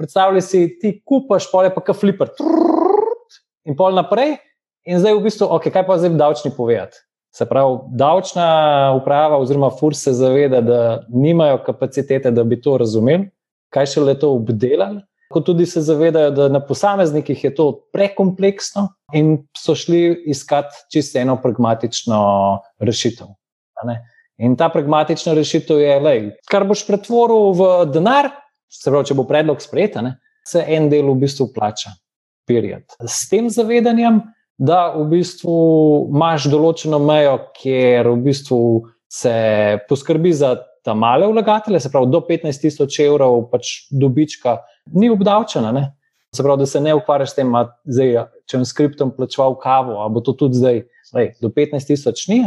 predstavljaj si, ti kupaš, pa je pa kar fliper. Trrr, in pol naprej, in zdaj v bistvu, okay, kaj pa zdaj davčni povedati. Se pravi, davčna uprava oziroma FURS se zaveda, da nimajo kapacitete, da bi to razumeli, kaj še le to obdelali. Kot tudi se zavedajo, da na posameznikih je to prekompleksno in so šli iskati čisto eno pragmatično rešitev. In ta pragmatična rešitev je, da kar boš pretvoril v denar, se pravi, če bo predlog sprejet, se en del v bistvu plača perjati. S tem zavedanjem, da v bistvu imaš določeno mejo, kjer v bistvu se poskrbi za ta male vlagatelje, se pravi do 15 tisoč evrov pač dobička, ni obdavčena. Ne? Se pravi, da se ne ukvarjaš s tem, da če bom s kriptom plačeval kavo, ali bo to tudi zdaj, lej, do 15 tisoč ni.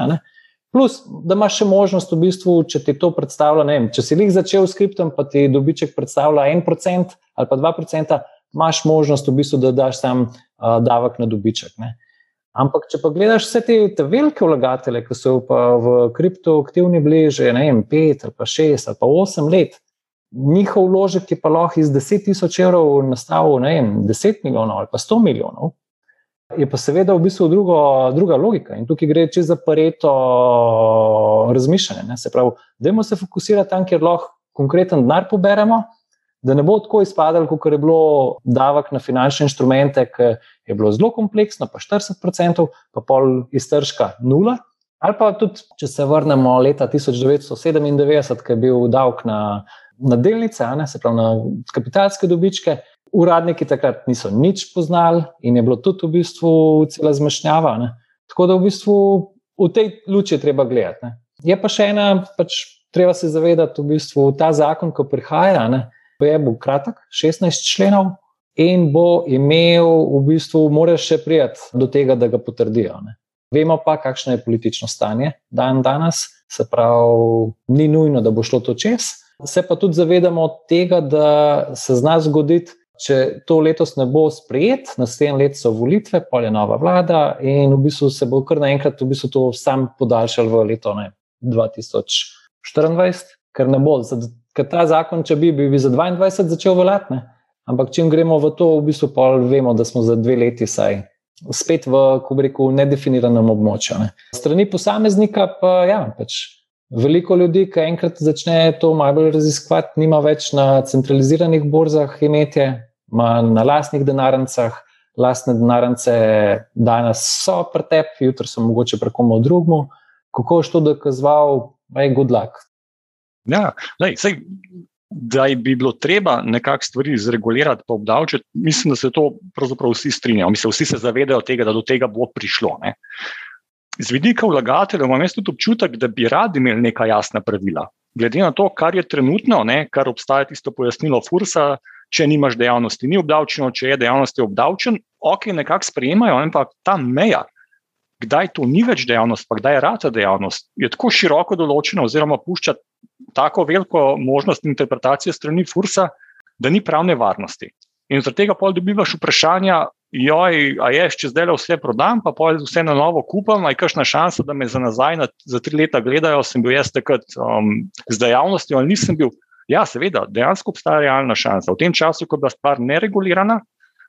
Plus, da imaš še možnost, v bistvu, če ti to predstavlja, vem, če si jih začel s kriptom, pa ti dobiček predstavlja 1% ali pa 2%, imaš možnost, v bistvu, da daš tam uh, davek na dobiček. Ne. Ampak, če pa gledaš vse te, te velike vlagatelje, ki so pa v kripto aktivni bili že vem, pet ali pa šest ali pa osem let, njihov vložek je pa lahko iz 10 tisoč evrov nastal vem, 10 milijonov ali pa 100 milijonov. Je pa seveda v bistvu drugo, druga logika in tukaj gre čez zapareto razmišljanje. Ne. Se pravi, da se fokusiramo tam, kjer lahko konkreten denar poberemo, da ne bo tako izpadalo, kot je bilo davek na finančne inštrumente, ki je bilo zelo kompleksno, pa 40%, pa pol iztržka nula. Ali pa tudi, če se vrnemo leta 1997, ki je bil davek na, na delnice, ne, se pravi na kapitalske dobičke, uradniki takrat niso nič poznali in je bilo tudi v bistvu cela zmešnjava. Ne. Tako da v bistvu v tej luči je treba gledati. Ne. Je pa še ena, pač treba se zavedati, v bistvu ta zakon, ko prihaja. Ne, je bo kratek, 16 členov, in bo imel, v bistvu, moraš še prijeti do tega, da ga potrdijo. Ne. Vemo pa, kakšno je politično stanje dan danes, se pravi, ni nujno, da bo šlo to čez. Se pa tudi zavedamo tega, da se zna zgoditi, če to letos ne bo sprejet, naslednje leto so volitve, pol je nova vlada in v bistvu se bo kar naenkrat v bistvu to sam podaljšal v leto ne, 2024, ker ne bo ker ta zakon, če bi, bi, bi za 22 začel veljati. Ampak, če gremo v to, v bistvu pa vemo, da smo za dve leti saj. Spet v, ko bi rekel, nedefiniranem območju. Ne. Strani posameznika pa ja, pač veliko ljudi, ki enkrat začne to malo bolj raziskovati, nima več na centraliziranih borzah imetje, ima na lastnih denarnicah, lastne denarnice danes so pretep, jutri so mogoče prekomo drugmu. Kako je to dokazoval, je good luck. Ja, lej, sej, da bi bilo treba nekako stvari zregulirati, pa obdavčiti, mislim, da se to pravzaprav vsi strinjajo. Mislim, vsi se zavedajo tega, da do tega bo prišlo. Ne. Z vidika vlagateljev imam jaz tudi občutek, da bi radi imeli neka jasna pravila. Glede na to, kar je trenutno, ne, kar obstaja tisto pojasnilo Fursa, če nimaš dejavnosti, ni obdavčeno, če je dejavnost je obdavčen, ok, nekako sprejemajo, ampak ta meja, kdaj to ni več dejavnost, pa kdaj je rata dejavnost, je tako široko določena, oziroma pušča tako veliko možnost interpretacije strani Fursa, da ni pravne varnosti. In zaradi tega pol dobivaš vprašanja, joj, a je, če zdaj le vse prodam, pa pol vse na novo kupam, aj kakšna šansa, da me za nazaj na, za tri leta gledajo, sem bil jaz takrat um, z dejavnostjo ali nisem bil. Ja, seveda, dejansko obstaja realna šansa. V tem času, ko je bila stvar neregulirana,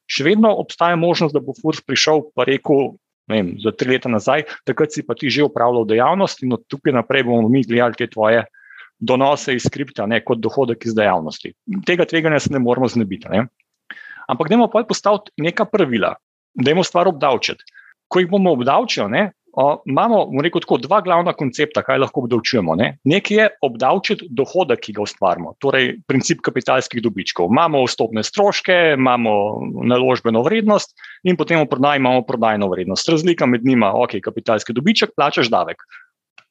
še vedno obstaja možnost, da bo Furs prišel in rekel: vem, Za tri leta nazaj, takrat si pa ti že upravljal dejavnost, in od tukaj naprej bomo mi gledali te tvoje donose iz skripta, ne kot dohodek iz dejavnosti. Tega tveganja se ne moramo znebiti. Ne? Ampak da imamo pa postaviti neka pravila, da imamo stvar obdavčiti. Ko jih bomo obdavčili, o, imamo rekel, tako, dva glavna koncepta, kaj lahko obdavčujemo. Ne. Nekaj je obdavčiti dohodek, ki ga ustvarjamo, torej princip kapitalskih dobičkov. Imamo vstopne stroške, imamo naložbeno vrednost in potem v prodaji imamo prodajno vrednost. Razlika med njima, ok, kapitalski dobiček, plačaš davek.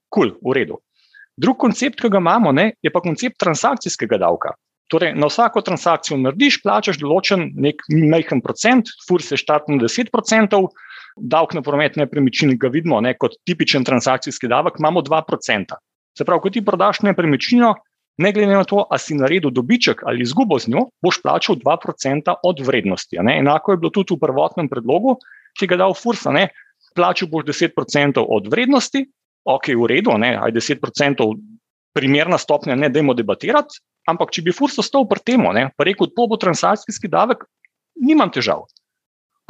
Kul, cool, v redu. Drug koncept, ki ga imamo, ne, je pa koncept transakcijskega davka. Torej, na vsako transakcijo narediš, plačaš določen nek majhen procent, furs je štartno 10 procentov, davek na promet nepremičnin ga vidimo ne, kot tipičen transakcijski davek, imamo 2 procenta. Se pravi, ko ti prodaš nepremičnino, ne glede na to, ali si naredil dobiček ali izgubo z njo, boš plačal 2 procenta od vrednosti. Ne. Enako je bilo tudi v prvotnem predlogu, ki ga je dal furs, plačal boš 10 procentov od vrednosti ok, v redu, aj 10% primerna stopnja, ne dajmo debatirati, ampak če bi Furs ostal pri tem, pa rekel, to bo transakcijski davek, nimam težav.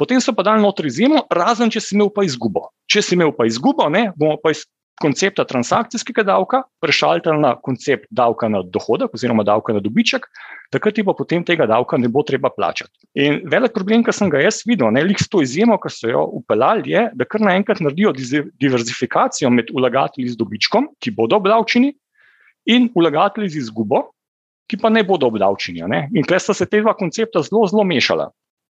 Potem so pa dali noter izjemo, razen če si imel pa izgubo. Če si imel pa izgubo, ne, bomo pa iz koncepta transakcijskega davka prešaltali na koncept davka na dohodek oziroma davka na dobiček, takrat ti pa potem tega davka ne bo treba plačati. In velik problem, ki sem ga jaz videl, ne le s to izjemo, ki so jo upeljali, je, da kar naenkrat naredijo diverzifikacijo med vlagatelji z dobičkom, ki bodo obdavčeni, in vlagatelji z izgubo, ki pa ne bodo obdavčeni. Ne? In tukaj sta se te dva koncepta zelo, zelo mešala.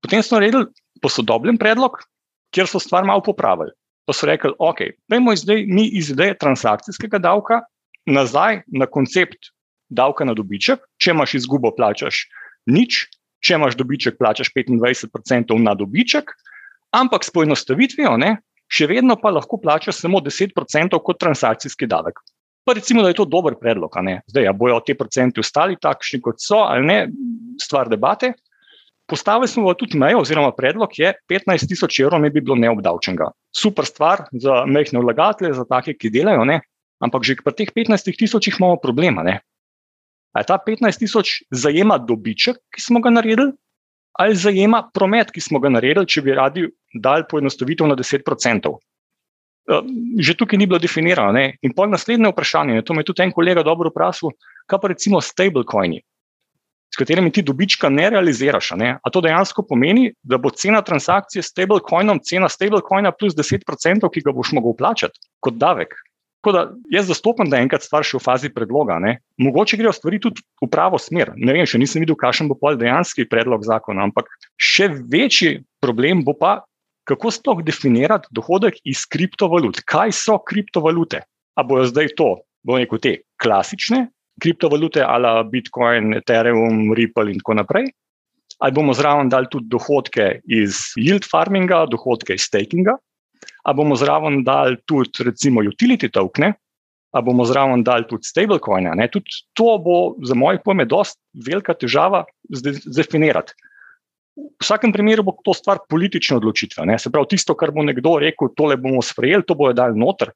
Potem smo naredili posodobljen predlog, kjer so stvar malo popravili pa so rekli, ok, pojmo zdaj mi iz ideje transakcijskega davka nazaj na koncept davka na dobiček. Če imaš izgubo, plačaš nič, če imaš dobiček, plačaš 25% na dobiček, ampak s poenostavitvijo, ne, še vedno pa lahko plačaš samo 10% kot transakcijski davek. Pa recimo, da je to dober predlog. Zdaj, a bojo te procenti ostali takšni, kot so, ali ne, stvar debate. Postavili smo tudi mejo, oziroma predlog je 15 tisoč evrov, ne bi bilo neobdavčenega. Super stvar za mehne vlagatelje, za take, ki delajo, ne? ampak že pri teh 15 tisočih imamo problema. Ne? Ali ta 15 tisoč zajema dobiček, ki smo ga naredili, ali zajema promet, ki smo ga naredili, če bi radi dali poenostavitev na 10%. Eh, že tukaj ni bilo definirano. Ne? In pol naslednje vprašanje, to me je tudi en kolega dobro vprašal, kaj pa recimo stablecoini s katerimi ti dobička ne realiziraš. Ne? A to dejansko pomeni, da bo cena transakcije s stablecoinom, cena stablecoina plus 10%, ki ga boš mogel plačati kot davek. Tako da jaz zastopam, da je enkrat stvar še v fazi predloga. Ne? Mogoče grejo stvari tudi v pravo smer. Ne vem, še nisem videl, kakšen bo pol dejanski predlog zakona, ampak še večji problem bo pa, kako sploh definirati dohodek iz kriptovalut. Kaj so kriptovalute? A bojo zdaj to, bo rekel, te klasične kriptovalute, ala Bitcoin, Ethereum, Ripple in tako naprej. Ali bomo zraven dali tudi dohodke iz yield farminga, dohodke iz stakinga, ali bomo zraven dali tudi, recimo, utility tokene, ali bomo zraven dali tudi stablecoine. Tudi to bo za moje pojme dosta velika težava zdefinirati. V vsakem primeru bo to stvar politične odločitve. Ne? Se pravi, tisto, kar bo nekdo rekel, tole bomo sprejeli, to bojo dali noter.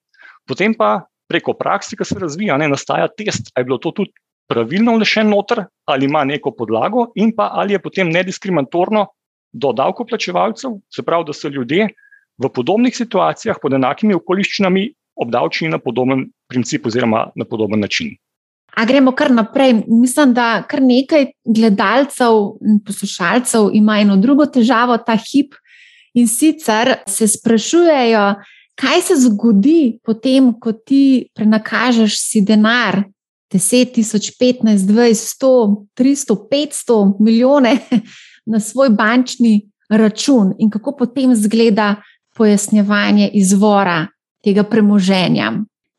Potem pa preko prakse, ki se razvija, ne nastaja test, ali je bilo to tudi pravilno vnešen noter, ali ima neko podlago, in pa ali je potem nediskriminatorno do davkoplačevalcev, se pravi, da so ljudje v podobnih situacijah pod enakimi okoliščinami obdavčeni na podoben princip oziroma na podoben način. A gremo kar naprej. Mislim, da kar nekaj gledalcev in poslušalcev ima eno drugo težavo, ta hip. In sicer se sprašujejo, kaj se zgodi potem, ko ti prenakažeš si denar, 10 tisoč, 15, 20, 100, 300, 500 milijone na svoj bančni račun in kako potem zgleda pojasnjevanje izvora tega premoženja.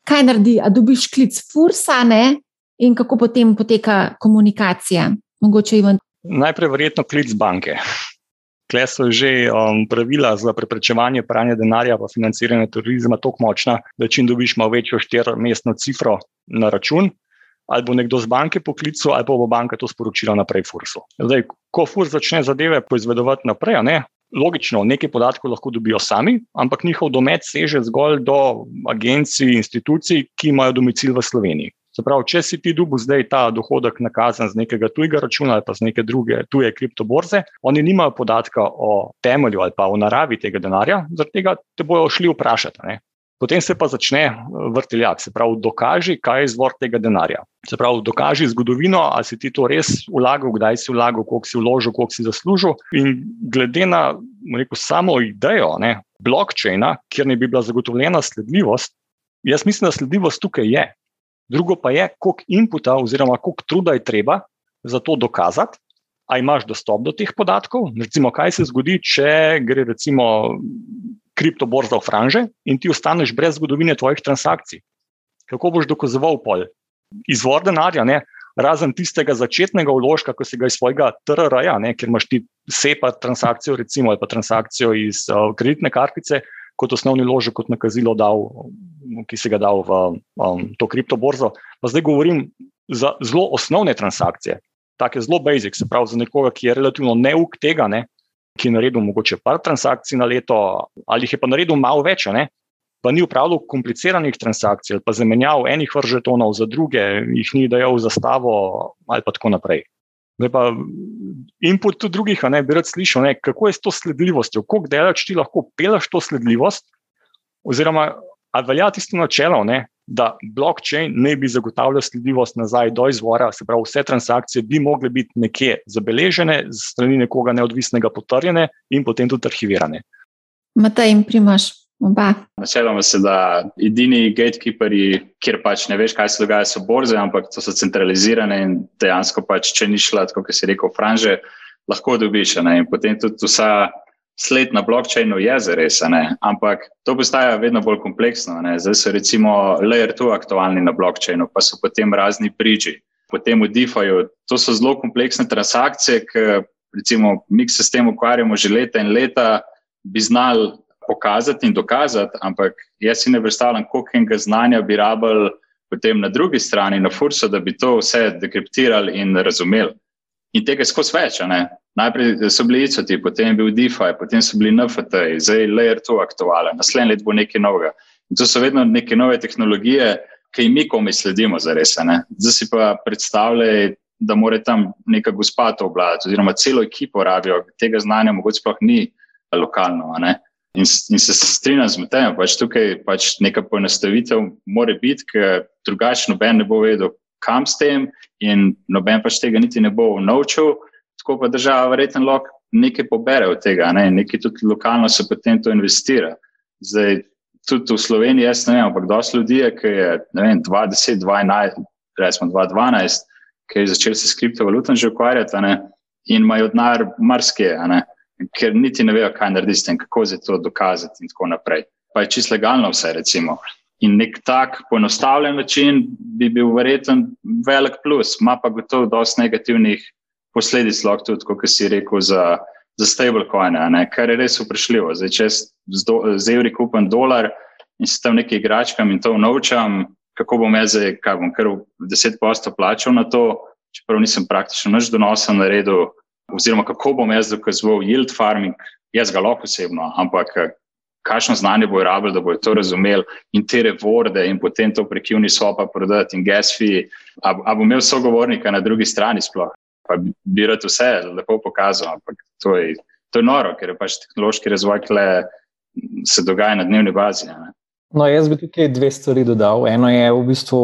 Kaj naredi, a dobiš klic fursa, ne? In kako potem poteka komunikacija? Mogoče, Ivan, Najprej, verjetno, klic banke. Kle so že um, pravila za preprečevanje pranja denarja in financiranje turizma tako močna, da če dobiš malo večjo štirmestno cifro na račun, ali bo nekdo z banke poklical, ali pa bo banka to sporočila naprej Fursu. Zdaj, ko Furs začne zadeve poizvedovati naprej, ne, logično, nekaj podatkov lahko dobijo sami, ampak njihov domet seže zgolj do agencij, institucij, ki imajo domicil v Sloveniji. Se pravi, če si ti dubu zdaj ta dohodek nakazan z nekega tujega računa ali pa z neke druge tuje kriptoborze, oni nimajo podatka o temelju ali pa o naravi tega denarja, zaradi tega te bojo šli vprašati. Ne? Potem se pa začne vrteljak, se pravi, dokaži, kaj je izvor tega denarja. Se pravi, dokaži zgodovino, ali si ti to res vlagal, kdaj si vlagal, koliko si vložil, koliko si zaslužil. In glede na rekel, samo idejo ne, blockchaina, kjer ne bi bila zagotovljena sledljivost, jaz mislim, da sledljivost tukaj je. Drugo pa je, koliko inputa oziroma koliko truda je treba za to dokazati, a imaš dostop do teh podatkov. Recimo, kaj se zgodi, če gre recimo kriptoborza v franže in ti ostaneš brez zgodovine tvojih transakcij. Kako boš dokazoval pol? Izvor denarja, ne? razen tistega začetnega vložka, ko si ga iz svojega TRR-ja, ker imaš ti SEPA transakcijo, recimo, ali pa transakcijo iz uh, kreditne kartice, kot osnovni ložek, kot nakazilo, dal, ki si ga dal v um, to kriptoborzo. Pa zdaj govorim za zelo osnovne transakcije, tako zelo basic, se pravi za nekoga, ki je relativno neuk tega, ne, ki je naredil mogoče par transakcij na leto, ali jih je pa naredil malo več, ne, pa ni upravljal kompliciranih transakcij, pa zamenjal enih vržetonov za druge, jih ni dajal v zastavo ali pa tako naprej. Zdaj pa input tudi drugih, ne bi rad slišal, ne, kako je s to sledljivostjo, kako delaš ti lahko peleš to sledljivost, oziroma ali velja tisto načelo, ne, da blockchain ne bi zagotavljal sledljivost nazaj do izvora, se pravi, vse transakcije bi mogle biti nekje zabeležene, strani nekoga neodvisnega potrjene in potem tudi arhivirane. Mata in primaš. Načeloma se da edini gatekeeperi, kjer pač ne veš, kaj se dogaja, so borze, ampak to so centralizirane in dejansko pač, če ni šla, kot si rekel, franže, lahko dobiš. Ne? In potem tudi vsa sled na blockchainu je zares, ampak to postaja vedno bolj kompleksno. Ne? Zdaj so recimo layer 2 aktualni na blockchainu, pa so potem razni bridži, potem v DeFi-ju. To so zelo kompleksne transakcije, ki recimo mi se s tem ukvarjamo že leta in leta, bi znali pokazati in dokazati, ampak jaz si ne predstavljam, koliko enega znanja bi rabili potem na drugi strani, na Fursu, da bi to vse dekriptirali in razumeli. In tega skozi več. Najprej so bili ICT, potem je bil DeFi, potem so bili NFT, zdaj je Layer 2 aktualen, naslednji let bo nekaj novega. In to so vedno neke nove tehnologije, ki jim mi komi sledimo za res. Zdaj si pa predstavljaj, da mora tam neka gospa to obladati, oziroma celo ekipo rabijo, tega znanja mogoče sploh ni lokalno. In, in se strinjam z da pač tukaj pač neka poenostavitev mora biti, ker drugače noben ne bo vedel, kam s tem, in noben pač tega niti ne bo naučil. Tako pa država verjetno lahko nekaj pobere od tega, ne? nekaj tudi lokalno se potem to investira. Zdaj, tudi v Sloveniji, jaz ne vem, ampak dosti ljudi je, ki je 2010, 2011, recimo 2012, ki je začel se s kriptovalutami že ukvarjati ne? in imajo denar marsikje ker niti ne vejo, kaj narediti s tem, kako se to dokazati in tako naprej. Pa je čisto legalno vse, recimo. In nek tak poenostavljen način bi bil verjeten velik plus, ima pa gotovo dosti negativnih posledic, lahko tudi, kot si rekel, za, za stablecoine, kar je res vprašljivo. Zdaj, če z evri kupim dolar in se tam nekaj igračkam in to naučam, kako bom jaz kaj bom kar 10% plačal na to, čeprav nisem praktično nič donosen na redu oziroma kako bom jaz dokazoval yield farming, jaz ga lahko osebno, ampak eh, kakšno znanje bo rabil, da bo to razumel in te revorde in potem to prek Unisopa prodati in gas fee, a, a bo imel sogovornika na drugi strani sploh. Pa bi rad vse lepo pokazal, ampak to je, to je noro, ker je pač tehnološki razvoj, ki se dogaja na dnevni bazi. Ne? No, jaz bi tukaj dve stvari dodal. Eno je v bistvu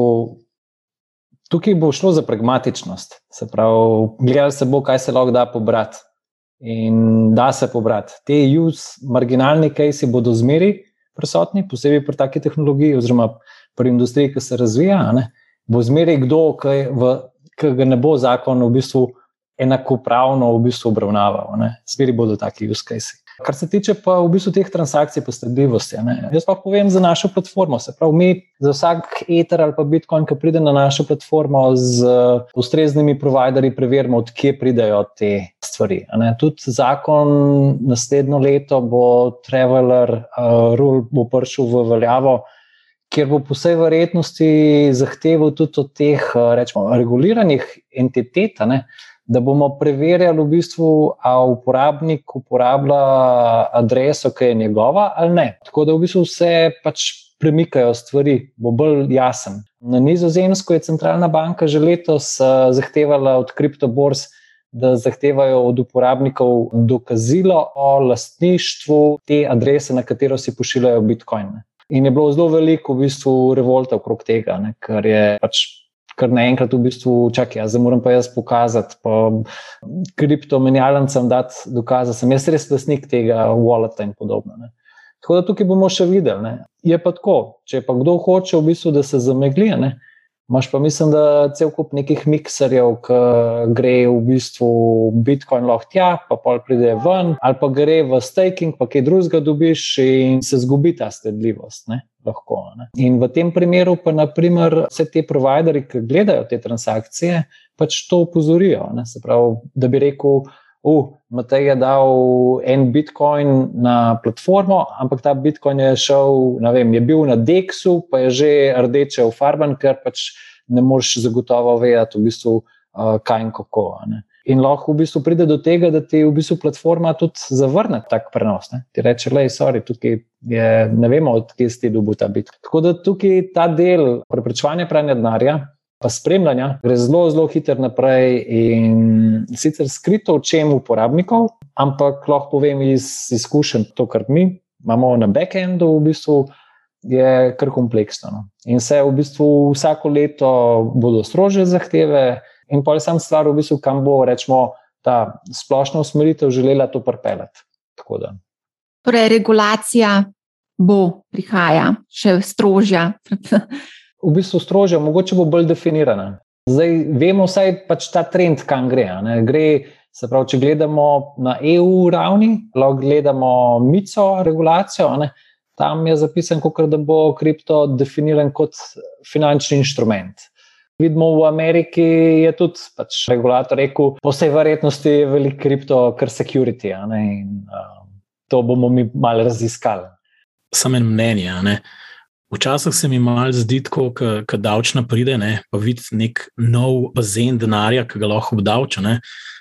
Tukaj bo šlo za pragmatičnost, se pravi, gledali se bo, kaj se lahko da pobrati. In da se pobrati. Te use, marginalni case bodo zmeri prisotni, posebej pri taki tehnologiji, oziroma pri industriji, ki se razvija. Ne? Bo zmeri kdo, ki ga ne bo zakon v bistvu enakopravno v bistvu obravnaval. Zmeri bodo taki use case. Kar se tiče pa v bistvu teh transakcij, pa sledljivosti. Jaz pa povem za našo platformo. Se pravi, mi za vsak Ether ali pa Bitcoin, ki pride na našo platformo z ustreznimi providerji, preverimo, odkje pridejo te stvari. Tudi zakon naslednjo leto bo Traveler uh, Rule bo prišel v veljavo. Ker bo po vsej verjetnosti zahteval tudi od teh rečemo, reguliranih entitet, ne, da bomo preverjali, v bistvu, ali uporabnik uporablja adreso, ki je njegova, ali ne. Tako da v bistvu vse pač premikajo stvari, bo bolj jasen. Na Nizozemsko je centralna banka že letos zahtevala od kriptoborz, da zahtevajo od uporabnikov dokazilo o lastništvu te adrese, na katero si pošiljajo bitcoine. In je bilo zelo veliko v bistvu revolta okrog tega, ne, kar je pač kar naenkrat v bistvu čakaj, ja, zdaj moram pa jaz pokazati, pa kriptomenjalnicam dati dokaz, da sem jaz res lastnik tega walleta in podobno. Ne. Tako da tukaj bomo še videli. Ne. Je pa tako, če pa kdo hoče, v bistvu, da se zamegli, ne, Máš pa mislim, da cel kup nekih mikserjev, ki gre v bistvu Bitcoin lahko tja, pa pol pride ven, ali pa gre v staking, pa kaj drugega dobiš in se zgubi ta sledljivost. Ne? Lahko, ne? In v tem primeru pa naprimer vse te providerji, ki gledajo te transakcije, pač to upozorijo. Se pravi, da bi rekel, uh, Matej je dal en bitcoin na platformo, ampak ta bitcoin je šel, ne vem, je bil na Dexu, pa je že rdeče v farben, ker pač ne moreš zagotovo vedeti, v bistvu, uh, kaj in kako. Ne. In lahko v bistvu pride do tega, da ti v bistvu platforma tudi zavrne tak prenos. Ne. Ti reče, le, sorry, tukaj je, ne vemo, odkje si ti dobil ta bit. Tako da tukaj ta del preprečevanja pranja denarja pa spremljanja, gre zelo, zelo hitro naprej in sicer skrito v čem uporabnikov, ampak lahko povem iz izkušenj, to, kar mi imamo na backendu, v bistvu je kar kompleksno. No. In se v bistvu vsako leto bodo strože zahteve, in pa je sam stvar, v bistvu, kam bo rečemo, ta splošna usmeritev želela to pripeljati. Torej, regulacija bo prihaja še strožja. v bistvu strožja, mogoče bo bolj definirana. Zdaj vemo vsaj pač ta trend, kam gre. gre se pravi, če gledamo na EU ravni, lahko gledamo MICO regulacijo. Ne? Tam je zapisan, kot da bo kripto definiran kot finančni inštrument. Vidimo v Ameriki, je tudi pač regulator rekel, po vsej verjetnosti je veliko kripto, kar security. In, uh, to bomo mi malo raziskali. Samo mnenje. Včasih se mi malo zdi, da davčna pride, ne, pa vidi nek nov bazen denarja, ki ga lahko obdavča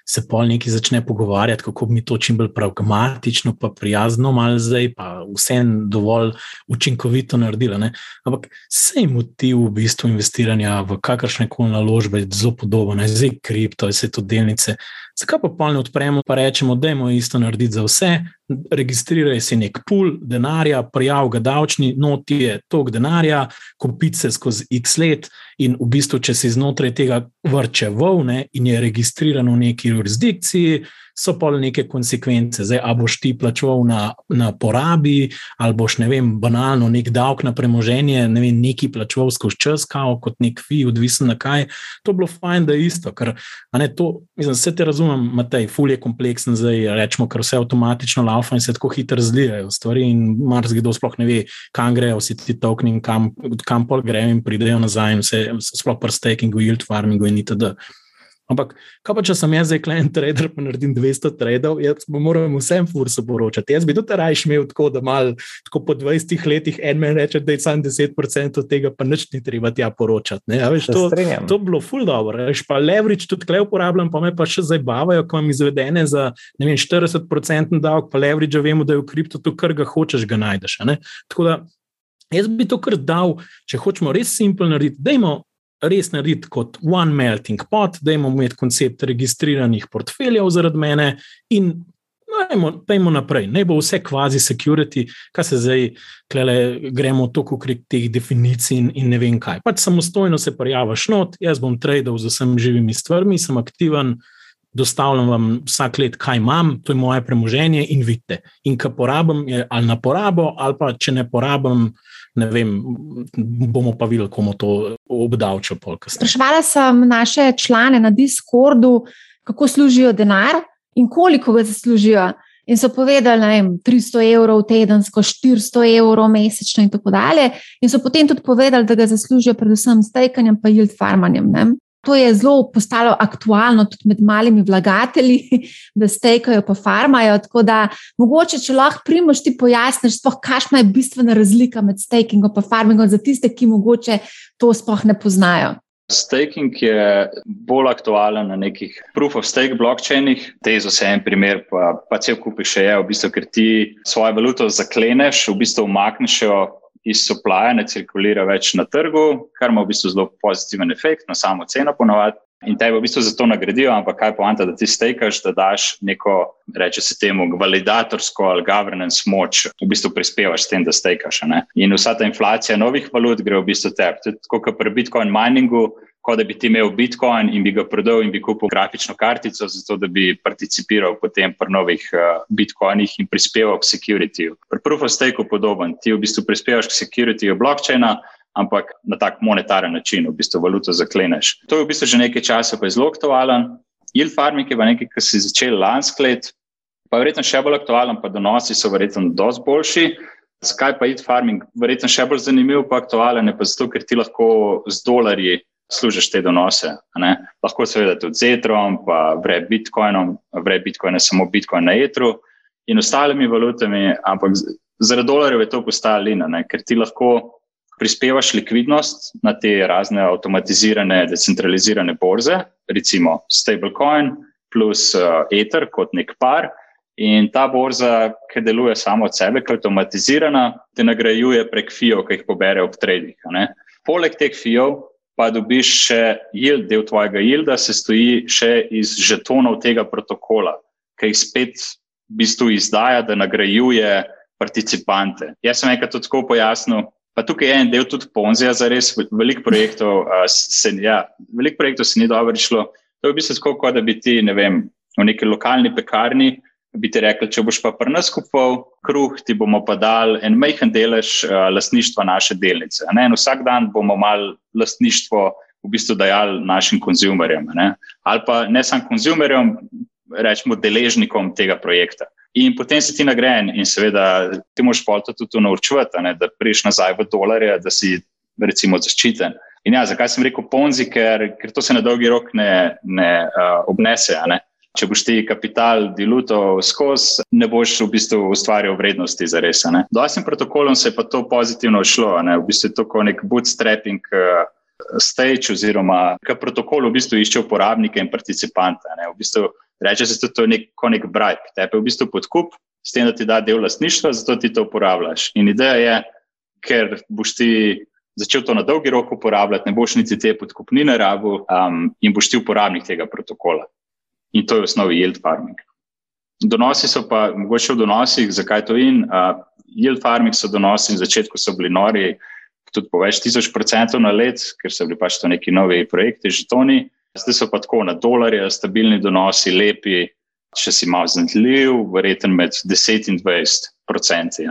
se pol neki začne pogovarjati, kako bi to čim bolj pragmatično, pa prijazno, malo zdaj, pa vsem dovolj učinkovito naredili. Ne? Ampak sej motiv v bistvu investiranja v kakršne koli naložbe je zelo podoben, zdaj kripto, zdaj to delnice. Zakaj pa polno odpremo in rečemo, da je isto narediti za vse? Registriraj si nek pool denarja, prijav ga davčni, noti je tok denarja, kupice skozi x let, in v bistvu, če si znotraj tega vrče volne in je registriran v neki jurisdikciji, so pa neke konsekvence. Zdaj, a boš ti plačal na, na porabi, ali boš, ne vem, banalno nek davek na premoženje, ne vem, neki plačal skozi čas, kao, kot nek fi, odvisen na kaj. To bilo fajn, da je isto. Ker, ne, to, mislim, vse te razumem, Matej, ful je kompleksen, zdaj rečemo, ker vse avtomatično laufa in se tako hitro razlijajo stvari. In marsikdo sploh ne ve, kam grejo vsi ti tokni in kam, kam pol grejo in pridejo nazaj, in vse, sploh pri stakingu, yield farmingu in itd. Ampak, kaj pa če sem jaz zdaj klient trader, pa naredim 200 tradov, jaz moram vsem fursu poročati. Jaz bi tudi raje imel tako, da mal, tako po 20 letih en meni reče, da je samo 10% od tega, pa nič ni treba tja poročati. Ja, veš, to, to bi bilo ful dobro. Veš, pa leverage tudi klej uporabljam, pa me pa še zabavajo, ko imam izvedene za vem, 40% davek, pa leverage vemo, da je v kriptu to, kar ga hočeš, ga najdeš. Tako da jaz bi to kar dal, če hočemo res simpel narediti, dajmo res narediti kot one melting pot, da imamo imeti koncept registriranih portfeljev zaradi mene in pojmo naprej. Ne bo vse kvazi security, kaj se zdaj klele, gremo toliko krek teh definicij in, in ne vem kaj. Pač samostojno se prijaviš not, jaz bom tradal z vsemi živimi stvarmi, sem aktiven. Dostavljam vam vsak let, kaj imam, to je moje premoženje, in vidite. In kaj porabim, je ali na porabo, ali pa če ne porabim, ne vem, bomo pa videli, komu to obdavča. Sprašvala sem naše člane na Discordu, kako služijo denar in koliko ga zaslužijo. in so povedali, da je 300 evrov tedensko, 400 evrov mesečno in tako dalje. In so potem tudi povedali, da ga zaslužijo predvsem s tekanjem in yield farmanjem. Ne? To je zelo postalo aktualno tudi med malimi vlagatelji, da stekajo pa farmajo. Tako da mogoče, če lahko primoš ti pojasniš, kakšna je bistvena razlika med stekingom in farmingom za tiste, ki mogoče to sploh ne poznajo. Staking je bolj aktualen na nekih proof of stake blockchainih. Tezo se en primer, pa, pa cel kupi še je, v bistvu, ker ti svojo valuto zakleneš, v bistvu umakneš jo iz supply, ne cirkulira več na trgu, kar ima v bistvu zelo pozitiven efekt na samo ceno, ponovadi. In te v bistvu za to nagradijo, ampak kaj je poanta, da ti stekaš, da daš neko, reče se temu, validatorsko ali governance moč, v bistvu prispevaš s tem, da stekaš. In vsa ta inflacija novih valut gre v bistvu tebi. Tako kot pri Bitcoin miningu, kot da bi ti imel Bitcoin in bi ga prodal in bi kupil grafično kartico, zato da bi participiral potem pri novih uh, Bitcoinih in prispeval k securityju. Pri Proof of Stake je podoben. Ti v bistvu prispevaš k securityju blockchaina ampak na tak monetaren način, v bistvu valuto zakleneš. To je v bistvu že nekaj časa, pa je zelo aktualen. Yield farming je pa nekaj, kar si začel lansko let, pa je verjetno še bolj aktualen, pa donosi so verjetno dosti boljši. Zakaj pa yield farming? Verjetno še bolj zanimiv, pa aktualen je pa zato, ker ti lahko z dolarji služiš te donose. Lahko seveda tudi z etrom, pa vre bitcoinom, vre bitcoine samo bitcoin na etru in ostalimi valutami, ampak zaradi dolarjev je to postala lina, ne? ker ti lahko prispevaš likvidnost na te razne avtomatizirane, decentralizirane borze, recimo stablecoin plus uh, Ether kot nek par. In ta borza, ki deluje samo od sebe, ki je avtomatizirana, te nagrajuje prek FIO, ki jih pobere ob trading. Poleg teh FIO pa dobiš še yield, del tvojega yielda, se stoji še iz žetonov tega protokola, ki jih spet v bistvu izdaja, da nagrajuje participante. Jaz sem enkrat tako pojasnil, Pa tukaj je en del tudi Ponzija, za res veliko projektov, ja, velik projektov se ni dobro išlo. To je v bistvu tako, da bi ti, ne vem, v neki lokalni pekarni, bi ti rekli, če boš pa pri nas kupil kruh, ti bomo pa dal en majhen delež uh, lastništva naše delnice. Vsak dan bomo mal lastništvo v bistvu dajali našim konzumerjem. Ali pa ne samo konzumerjem, rečemo deležnikom tega projekta. In potem si ti nagrajen, in seveda ti moš to tudi naučiti, da priješ nazaj v dolarje, da si recimo zaščiten. In ja, zakaj sem rekel ponzi, ker, ker to se na dolgi rok ne, ne uh, obnese. Ne? Če boš ti kapital diluto skozi, ne boš v bistvu ustvarjal vrednosti za res. Do vašim protokolom se je pa to pozitivno šlo, ne? v bistvu je to kot nek bootstrapping. Uh, Stage, oziroma, kaj protokol v bistvu išče uporabnike in participante. V bistvu, reče se, da je nek, nek bribe, te je v bistvu podkup, s tem, da ti da del lastništva, zato ti to uporabljaš. In ideja je, ker boš ti začel to na dolgi rok uporabljati, ne boš niti te podkupnine rabu um, in boš ti uporabnik tega protokola. In to je v osnovi yield farming. Donosi so pa, mogoče v donosih, zakaj to in? Uh, yield farming so donosi, na začetku so bili nori, tudi po več tisoč procentov na let, ker so bili pač to neki novi projekti, žetoni. Zdaj so pa tako na dolarje, stabilni donosi, lepi, če si malo zanimiv, verjeten med 10 in 20 procenti.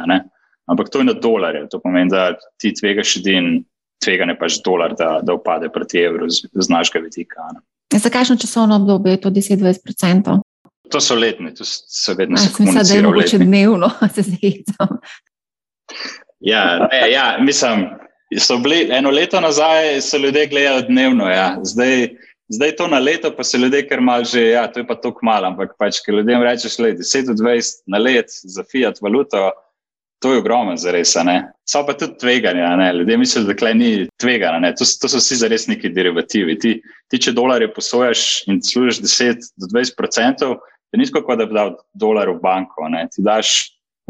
Ampak to je na dolarje, to pomeni, da ti tvegaš edin, tvega ne pač dolar, da, da upade proti evru z, z našega vidika. Ja, za kakšno časovno obdobje je to 10-20 procentov? To so letni, to so vedno se komunicirajo. Mislim, da je mogoče dnevno, se zgledam. Ja, ne, ja, mislim, so bili eno leto nazaj, so ljudje gledali dnevno, ja. zdaj Zdaj to na leto, pa se ljudje kar mal že, ja, to je pa tako malo, ampak pač, ker ljudem rečeš, da je 10-20 na let za fiat valuto, to je ogromno za res. So pa tudi tveganja, ne? ljudje mislijo, da klej ni tvegana, to, to so vsi za res neki derivativi. Ti, ti če dolarje posojaš in služiš 10-20 procentov, je nizko, kot da bi dal dolar v banko. Ne? Ti daš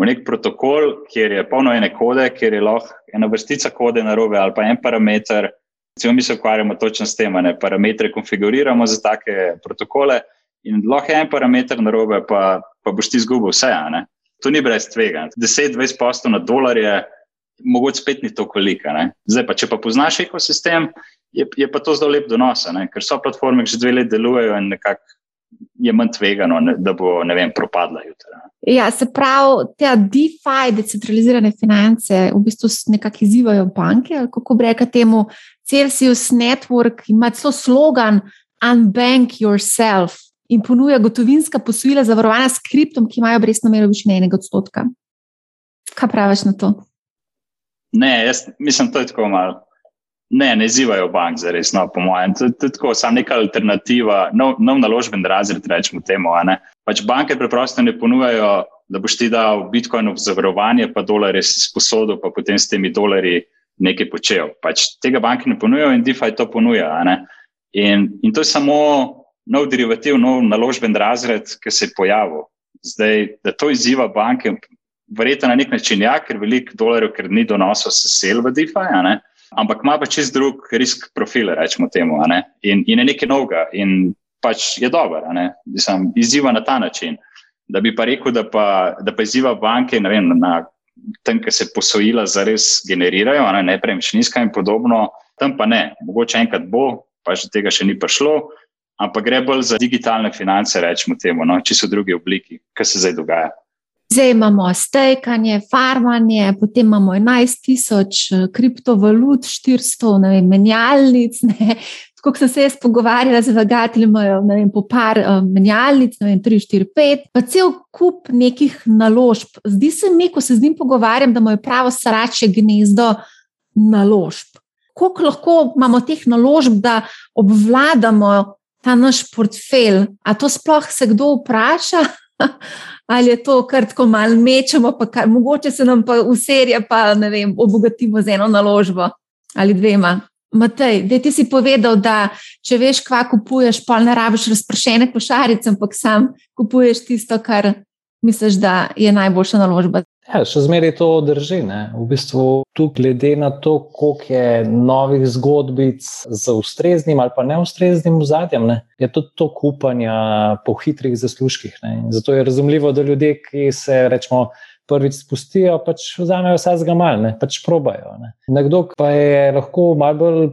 v nek protokol, kjer je polno ene kode, kjer je lahko ena vrstica kode na robe ali pa en parameter. Recimo, mi se ukvarjamo točno s tem, da parametre konfiguriramo za take protokole in lahko en parameter na robe, pa, pa boš ti izgubil vse. To ni brez tvega. 10-20 postov na dolarje, mogoče spet ni tako velika. Zdaj pa, če pa poznaš ekosistem, je, je pa to zelo lep donos, ker so platforme, ki že dve leti delujejo in nekako je manj tvegano, da bo ne vem, propadla jutra. Ja, se pravi, te DeFi, decentralizirane finance, v bistvu nekako izzivajo banke. Kako bi rekel temu, Celsius Network ima celo slogan Unbank yourself. In ponuja gotovinska posojila zavarovana s kriptom, ki imajo obrestno mero višine enega odstotka. Kaj praviš na to? Ne, jaz mislim, da je tako malo. Ne, ne izzivajo bank za res, no, po mojem. To je tako, samo neka alternativa, nov, nov naložben razred, rečemo temu. Pač banke preprosto ne ponujajo, da boš ti dal Bitcoin v zavarovanje, pa dolarje si sposodil, pa potem s temi dolarji nekaj počel. Pač tega banke ne ponujajo in DeFi to ponuja. In, in to je samo nov derivativ, nov naložben razred, ki se je pojavil. Zdaj, da to izziva banke, verjetno na nek način, ja, ker veliko dolarjev, ker ni donosov, se sel v DeFi ampak ima pa čist drug risk profil, rečemo temu, in, in je nekaj novega in pač je dober, Mislim, izziva na ta način. Da bi pa rekel, da pa, da pa izziva banke vem, na tem, ki se posojila zares generirajo, ne, ne premičninska in podobno, tam pa ne. Mogoče enkrat bo, pa že tega še ni prišlo, ampak gre bolj za digitalne finance, rečemo temu, no, čisto druge obliki, kar se zdaj dogaja. Zdaj imamo stekanje, farmanje, potem imamo 11 tisoč eh, kriptovalut, 400 vem, menjalnic. Ne. Tako sem se jaz pogovarjala z vlagatelji, imajo vem, po par uh, menjalnic, vem, 3, 4, 5, pa cel kup nekih naložb. Zdi se mi, ko se z njim pogovarjam, da imajo pravo srače gnezdo naložb. Koliko lahko imamo teh naložb, da obvladamo ta naš portfelj? A to sploh se kdo vpraša? ali je to kar tako malo mečemo, pa kar, mogoče se nam pa v serije pa ne vem, obogatimo z eno naložbo ali dvema. Matej, da ti si povedal, da če veš, kva kupuješ, pa ne rabiš razpršene košarice, ampak sam kupuješ tisto, kar misliš, da je najboljša naložba. Ja, še zmeraj to drži. Ne? V bistvu, tu, glede na to, koliko je novih zgodbic z ustreznim ali pa neustreznim zadjem, je tudi to kupanje po hitrih zaslužkih. Ne? Zato je razumljivo, da ljudje, ki se rečemo. Prvič spustijo, pač vzamejo vse zga mal, ne pač probajo. Ne. Nekdo pa je lahko malo bolj,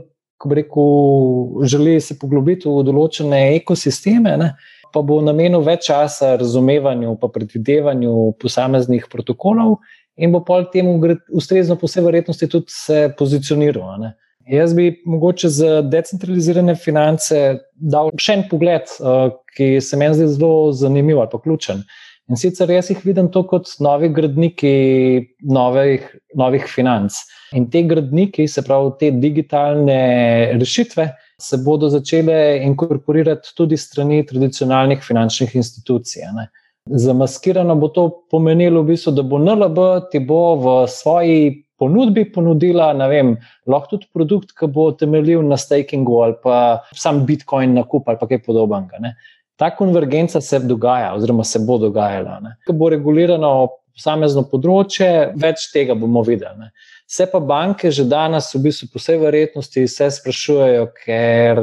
ko bi rekel, želi se poglobiti v določene ekosisteme, ne, pa bo namenil več časa razumevanju in predvidevanju posameznih protokolov, in bo pol temu ustrezno, po vsej verjetnosti, tudi se pozicioniral. Jaz bi mogoče za decentralizirane finance dal še en pogled, eh, ki se meni zdi zelo zanimiv ali pa ključen. In sicer jaz jih vidim to kot novi gradniki novih, novih financ. In te gradniki, se pravi, te digitalne rešitve, se bodo začele inkorporirati tudi strani tradicionalnih finančnih institucij. Ne. Zamaskirano bo to pomenilo, v bistvu, da bo NLB ti bo v svoji ponudbi ponudila, ne vem, lahko tudi produkt, ki bo temeljil na stakingu ali pa sam Bitcoin nakup ali kaj podobnega. Ne. Ta konvergenca se dogaja, oziroma se bo dogajala. Ko bo regulirano posamezno področje, več tega bomo videli. Ne. Vse pa banke že danes, v bistvu, po vsej verjetnosti, se sprašujejo, ker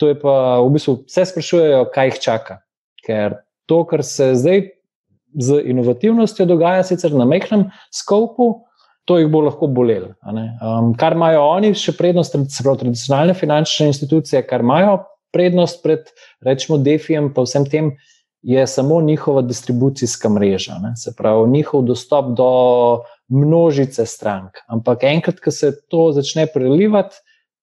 to je pa v bistvu vse sprašujejo, kaj jih čaka. Ker to, kar se zdaj z inovativnostjo dogaja, sicer na mehkem skopu, to jih bo lahko bolelo. Um, kar imajo oni, še prednost, se pravi, tradicionalne finančne institucije, kar imajo prednost pred, rečemo, defijem, pa vsem tem. Je samo njihova distribucijska mreža, ne? se pravi, njihov dostop do množice strank. Ampak enkrat, ko se to začne prelivati,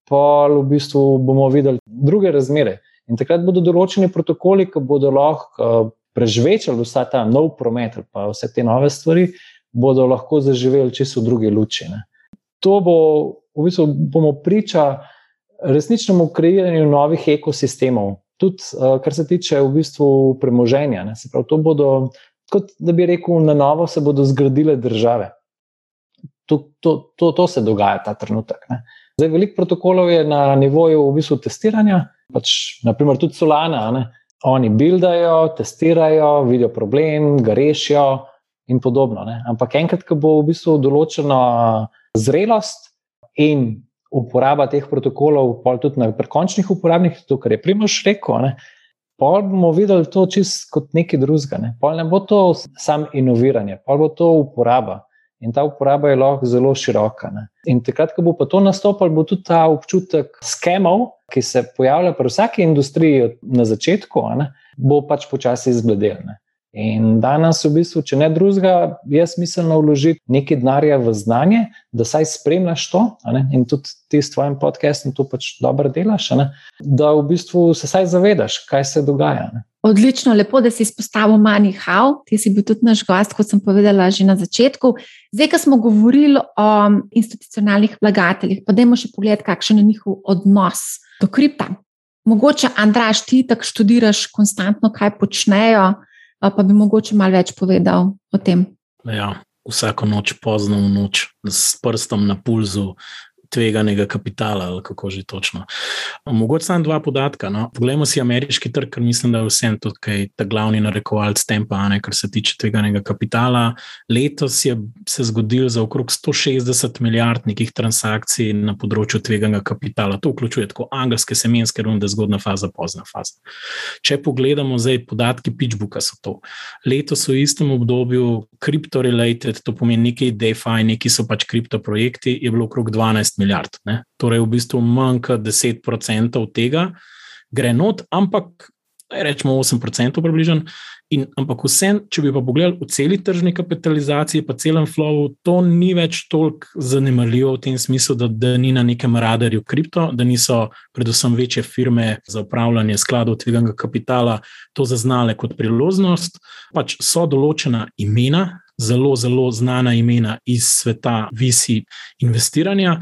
pa v bistvu bomo videli druge razmere. In takrat bodo določeni protokoli, ki bodo lahko uh, preživeli vsa ta nov promet, pa vse te nove stvari, bodo lahko zaživeli čisto v druge luči. Ne. To bo, v bistvu, bomo priča resničnemu kreiranju novih ekosistemov, tudi uh, kar se tiče v bistvu premoženja. Se pravi, to bodo, kot da bi rekel, na novo se bodo zgradile države to, to, to, to se dogaja ta trenutek. Ne. Zdaj, veliko protokolov je na nivoju v bistvu testiranja, pač, naprimer tudi Solana. Ne. Oni buildajo, testirajo, vidijo problem, ga rešijo in podobno. Ne. Ampak enkrat, ko bo v bistvu določena zrelost in uporaba teh protokolov, pa tudi na prekončnih uporabnikih, to, kar je Primoš rekel, ne, pa bomo videli to čist kot nekaj drugega. Ne. ne bo to samo inoviranje, pa bo to uporaba. In ta uporaba je lahko zelo široka. Ne. In takrat, ko bo pa to nastopil, bo tudi ta občutek skemov, ki se pojavlja pri vsaki industriji na začetku, ne, bo pač počasi izbledel. Ne. In danes, v bistvu, če ne drugega, jaz mislim, vložiti nekaj denarja v znanje, da saj spremljaš to, in tudi ti s tvojim podcastom to pač dobro delaš, da v bistvu se saj zavedaš, kaj se dogaja. Ne. Odlično, lepo, da si izpostavil Mani Hau, ti si bil tudi naš gost, kot sem povedala že na začetku. Zdaj, ko smo govorili o institucionalnih vlagateljih, pa dajmo še pogled, kakšen je njihov odnos do kripta. Mogoče, Andraš, ti tako študiraš konstantno, kaj počnejo, pa bi mogoče malo več povedal o tem. Ja, vsako noč, pozno v noč, s prstom na pulzu, tveganega kapitala, ali kako že točno. Mogoče samo dva podatka. No. Poglejmo si ameriški trg, ker mislim, da je vsem tukaj ta glavni narekovalec tempa, ne, kar se tiče tveganega kapitala. Letos je se zgodil za okrog 160 milijard nekih transakcij na področju tveganega kapitala. To vključuje tako angelske semenske runde, zgodna faza, pozna faza. Če pogledamo zdaj podatki Pitchbooka, so to. Letos v istem obdobju, kripto-related, to pomeni neki DeFi, neki so pač kriptoprojekti, je bilo okrog 12 milijard milijard. Ne? Torej, v bistvu manj kot 10% tega gre not, ampak rečemo 8% približno. In, ampak vse, če bi pa pogledali v celi tržni kapitalizaciji, pa celem flowu, to ni več toliko zanimljivo v tem smislu, da, da ni na nekem radarju kripto, da niso predvsem večje firme za upravljanje skladov tveganega kapitala to zaznale kot priložnost. Pač so določena imena, zelo, zelo znana imena iz sveta visi investiranja.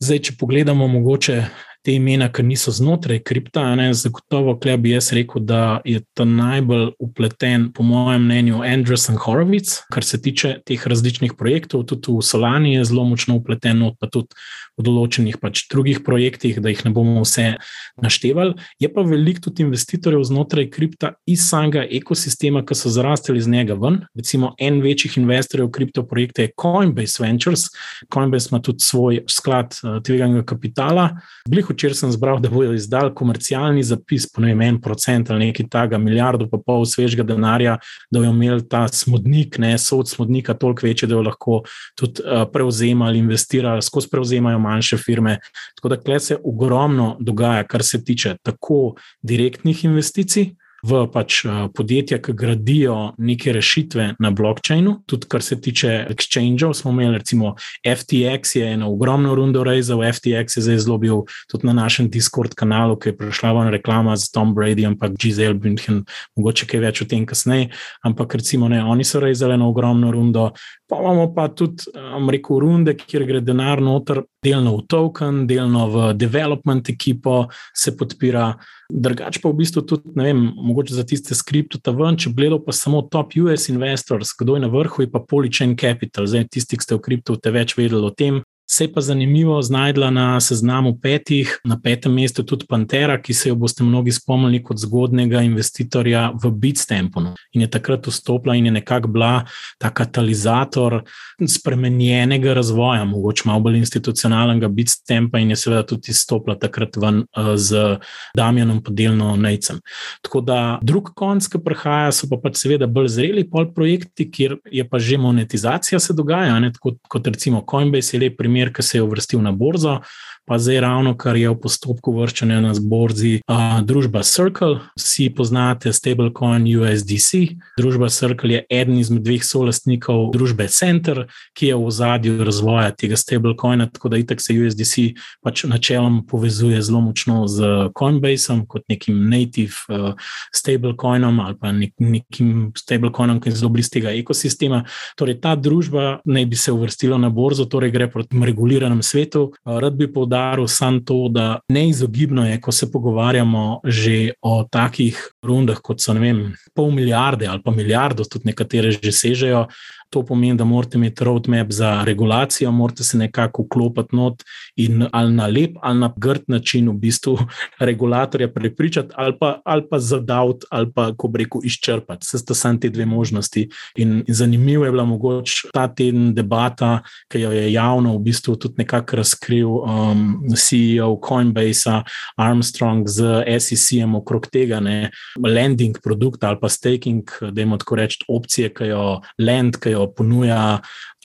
Zdaj, če pogledamo mogoče te imena, ki niso znotraj kripta, ne, zagotovo, kle bi jaz rekel, da je ta najbolj upleten, po mojem mnenju, Andrews and Horowitz, kar se tiče teh različnih projektov, tudi v Solani je zelo močno upleten, pa tudi v določenih pač drugih projektih, da jih ne bomo vse naštevali. Je pa veliko tudi investitorjev znotraj kripta iz samega ekosistema, ki so zrastali iz njega ven. Recimo, en večjih investorjev v kriptoprojekte je Coinbase Ventures. Coinbase ima tudi svoj sklad uh, tveganega kapitala. Blih včeraj sem zbral, da bodo izdali komercialni zapis, po ne vem, en procent ali nekaj takega, milijardo pa pol svežega denarja, da bodo imeli ta smodnik, ne sod smodnika, toliko večji, da bodo lahko tudi uh, prevzemali, investirali, skozi prevzemajo manjše firme. Tako da tukaj se ogromno dogaja, kar se tiče tako direktnih investicij v pač podjetja, ki gradijo neke rešitve na blockchainu. Tudi kar se tiče exchangeov, smo imeli recimo FTX, je ena ogromna runda rezal, FTX je zdaj zelo bil tudi na našem Discord kanalu, ki je prišla ven reklama z Tom Brady, ampak Giselle Bündchen, mogoče kaj več o tem kasneje. Ampak recimo ne, oni so rezali na ogromno rundo. Pa imamo pa tudi, rekel, runde, kjer gre denar noter, delno v token, delno v development ekipo, se podpira. Drugač pa v bistvu tudi, ne vem, mogoče za tiste skripte tam ven, če gledal pa samo top US investors, kdo je na vrhu, je pa Polychain Capital. Zdaj, tisti, ki ste v kriptu, te več vedeli o tem. Se je pa zanimivo znajdla na seznamu petih, na petem mestu tudi Pantera, ki se jo boste mnogi spomnili kot zgodnega investitorja v Bitstampu. In je takrat vstopila in je nekako bila ta katalizator spremenjenega razvoja, mogoče malo bolj institucionalnega Bitstampa in je seveda tudi izstopila takrat ven uh, z Damjanom podelno Nejcem. Tako da drug konc, ki prihaja, so pa pač seveda bolj zreli pol projekti, kjer je pa že monetizacija se dogaja, ne, kot, kot recimo Coinbase je lep primer primer, ki se je uvrstil na borzo, pa zdaj ravno kar je v postopku vrščanja na borzi uh, družba Circle. Vsi poznate stablecoin USDC. Družba Circle je eden izmed dveh solastnikov družbe Center, ki je v zadju razvoja tega stablecoina, tako da itak se USDC pač načeloma povezuje zelo močno z Coinbaseom kot nekim native uh, stablecoinom ali pa nek, nekim stablecoinom, ki je zelo blizu tega ekosistema. Torej, ta družba naj bi se uvrstila na borzo, torej gre proti reguliranem svetu. Uh, rad bi povdaril, poudaril samo to, da neizogibno je, ko se pogovarjamo že o takih rundah, kot so vem, pol milijarde ali pa milijardo, tudi nekatere že sežejo. To pomeni, da morate imeti roadmap za regulacijo, morate se nekako vklopiti not in ali na lep ali na grd način v bistvu regulatorja prepričati, ali pa, ali pa zadaviti, ali pa, ko reko, izčrpati. Vse sta samo te dve možnosti. In, in zanimivo je bila mogoče ta teden debata, ki jo je javno v bistvu tudi nekako razkril um, CEO Coinbase, Armstrong z SEC-em okrog tega, ne, lending produkta ali pa staking, da imamo tako reči opcije, ki jo lend, ki jo jo ponuja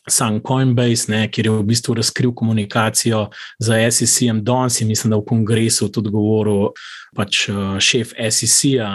sam Coinbase, ne, kjer je v bistvu razkril komunikacijo z SEC-em danes in mislim, da v kongresu tudi govoril pač uh, šef SEC-a,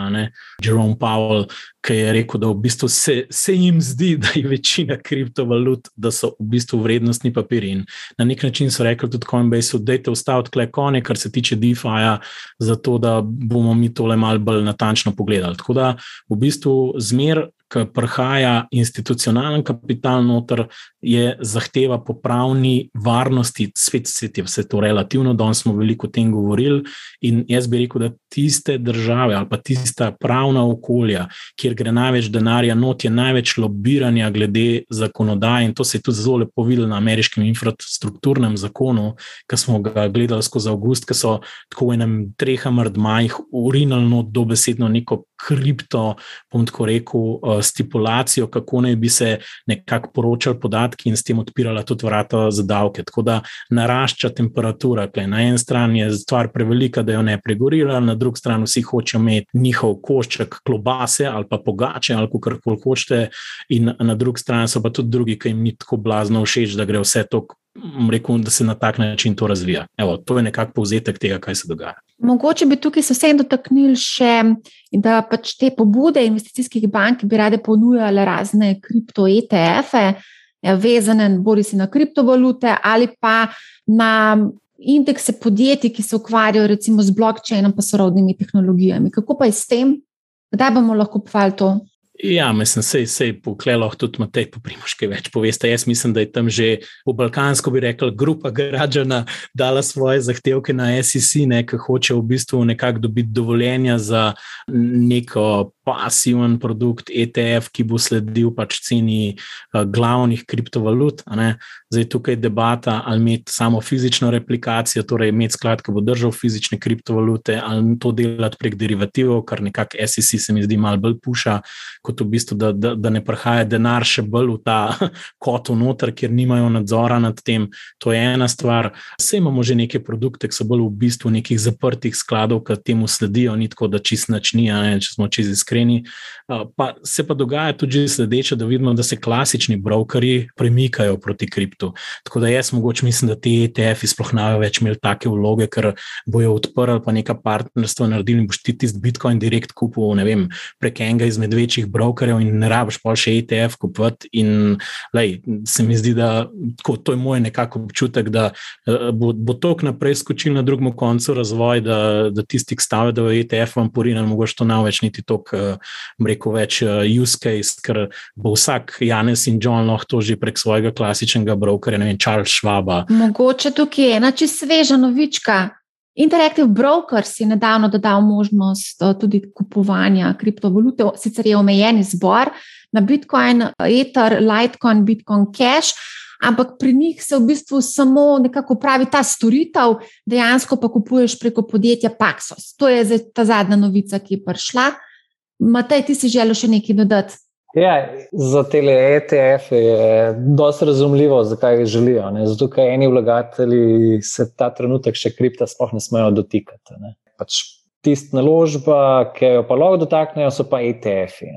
Jerome Powell, ki je rekel, da v bistvu se, se jim zdi, da je večina kriptovalut, da so v bistvu vrednostni papiri. In na nek način so rekli tudi Coinbase, da je ustavil tle konje, kar se tiče DeFi-ja, zato da bomo mi tole malo bolj natančno pogledali. Tako da v bistvu zmer ki prihaja institucionalen kapital noter, je zahteva po pravni varnosti, svet, svet je vse to relativno, danes smo veliko o tem govorili. In jaz bi rekel, da tiste države ali pa tista pravna okolja, kjer gre največ denarja, not je največ lobiranja glede zakonodaje. In to se je tudi zelo lepo videlo na ameriškem infrastrukturnem zakonu, ki smo ga gledali skozi avgust, ki so tako v enem treh amardmajih urinalno dobesedno neko kripto, bom tako rekel, uh, stipulacijo, kako naj bi se nekako poročali podatki in s tem odpirala tudi vrata za davke. Tako da narašča temperatura. Tle. Na eni strani je stvar prevelika, da jo ne pregorira, na drugi strani vsi hočejo imeti njihov košček klobase ali pa pogače ali kar koli hočete, in na drugi strani so pa tudi drugi, ki jim ni tako blazno všeč, da gre vse to rekel, da se na tak način to razvija. Evo, to je nekako povzetek tega, kaj se dogaja. Mogoče bi tukaj se vsem dotaknili še, da pač te pobude investicijskih bank bi rade ponujale razne kripto-ETF-e, ja, vezane bolj si na kriptovalute ali pa na indekse podjetij, ki se ukvarjajo recimo z blokčainom in sorodnimi tehnologijami. Kako pa je s tem? Kdaj bomo lahko povali to? Ja, mislim, da se je poklelo tudi Matej, po primoške več poveste. Jaz mislim, da je tam že v Balkansko, bi rekel, grupa građana dala svoje zahtevke na SEC, ki hoče v bistvu nekako dobiti dovoljenja za neko pasiven produkt, ETF, ki bo sledil pač ceni uh, glavnih kriptovalut. Zdaj tukaj je debata, ali imeti samo fizično replikacijo, torej imeti sklad, ki bo držal fizične kriptovalute, ali to delati prek derivativov, kar nekako SEC se mi zdi malo bolj puša, kot v bistvu, da, da, da ne prihaja denar še bolj v ta kot unutar, ker nimajo nadzora nad tem. To je ena stvar. Vse imamo že neke produkte, ki so bolj v bistvu nekih zaprtih skladov, ki temu sledijo, ni tako, da čist načni, če smo čist iskreni. Pa se pa dogaja tudi sledeče, da vidimo, da se klasični brokeri premikajo proti kriptu. Tako da jaz mogoče mislim, da te ETF-ji sploh ne bodo več imeli take vloge, ker bojo odprli pa neka partnerstva, naredili boš ti tisti Bitcoin direkt kupil, ne vem, prek enega izmed večjih brokerjev in ne rabiš pa še ETF kupiti. In lej, se mi zdi, da tako, to je moj nekako občutek, da bo, bo tok naprej skočil na drugem koncu razvoj, da, da tisti, ki stavijo, da je ETF vam porinjen, mogoče to ne več niti tok rekel, več uh, use case, ker bo vsak Janes in John lahko to že prek svojega klasičnega brokerja, ne vem, Charles Schwaba. Mogoče tukaj je ena čisto sveža novička. Interactive Brokers je nedavno dodal možnost uh, tudi kupovanja kriptovalute, sicer je omejen izbor na Bitcoin, Ether, Litecoin, Bitcoin Cash. Ampak pri njih se v bistvu samo nekako pravi ta storitev, dejansko pa kupuješ preko podjetja Paxos. To je ta zadnja novica, ki je prišla. Matej, ti si želel še nekaj dodati? Ja, za te ETF je dosti razumljivo, zakaj jih želijo. Ne? Zato, ker eni vlagatelji se ta trenutek še kripta sploh ne smejo dotikati. Pač Tista naložba, ki jo pa lahko dotaknejo, so pa ETF-ji.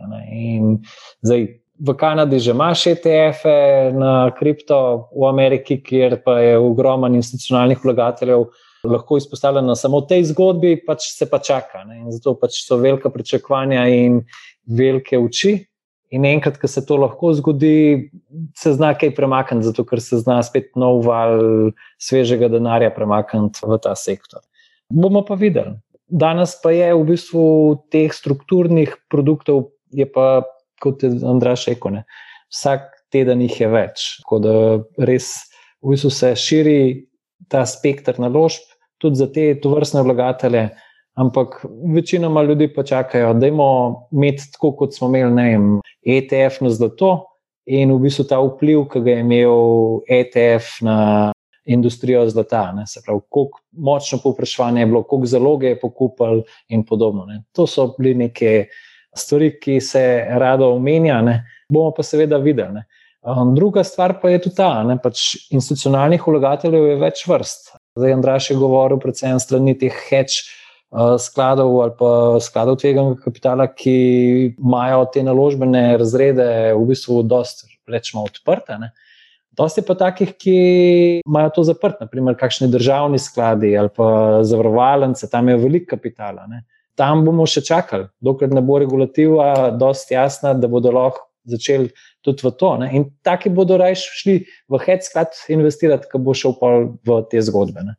V Kanadi že imaš ETF-e na kripto, v Ameriki, kjer pa je ogromno institucionalnih vlagateljev lahko izpostavljeno samo v tej zgodbi, pač se pa čaka. Ne? In zato pač so velika pričakovanja in velike oči. In enkrat, ko se to lahko zgodi, se zna kaj premakniti, zato ker se zna spet nov val svežega denarja premakniti v ta sektor. Bomo pa videli. Danes pa je v bistvu teh strukturnih produktov, je pa, kot je Andraš rekel, vsak teden jih je več. Tako da res v bistvu se širi ta spektr naložb, tudi za te tovrstne vlagatelje. Ampak večinoma ljudi pa čakajo, da imamo imeti tako, kot smo imeli vem, ETF na zlato in v bistvu ta vpliv, ki ga je imel ETF na industrijo zlata. Ne, se pravi, koliko močno povpraševanje je bilo, koliko zaloge je pokupil in podobno. Ne. To so bili neke stvari, ki se rado omenja, ne. bomo pa seveda videli. Ne. Um, druga stvar pa je tudi ta, da pač institucionalnih vlagateljev je več vrst. Zdaj, Andraš je govoril predvsem strani teh hedge skladov ali pa skladov tveganega kapitala, ki imajo te naložbene razrede v bistvu dosti, rečemo, odprte. Ne? Dosti pa takih, ki imajo to zaprt, naprimer, kakšni državni skladi ali pa zavarovalnice, tam je veliko kapitala. Ne. Tam bomo še čakali, dokler ne bo regulativa dosti jasna, da bodo lahko začeli tudi v to. Ne. In taki bodo raje šli v head sklad investirati, ko bo šel v te zgodbe. Ne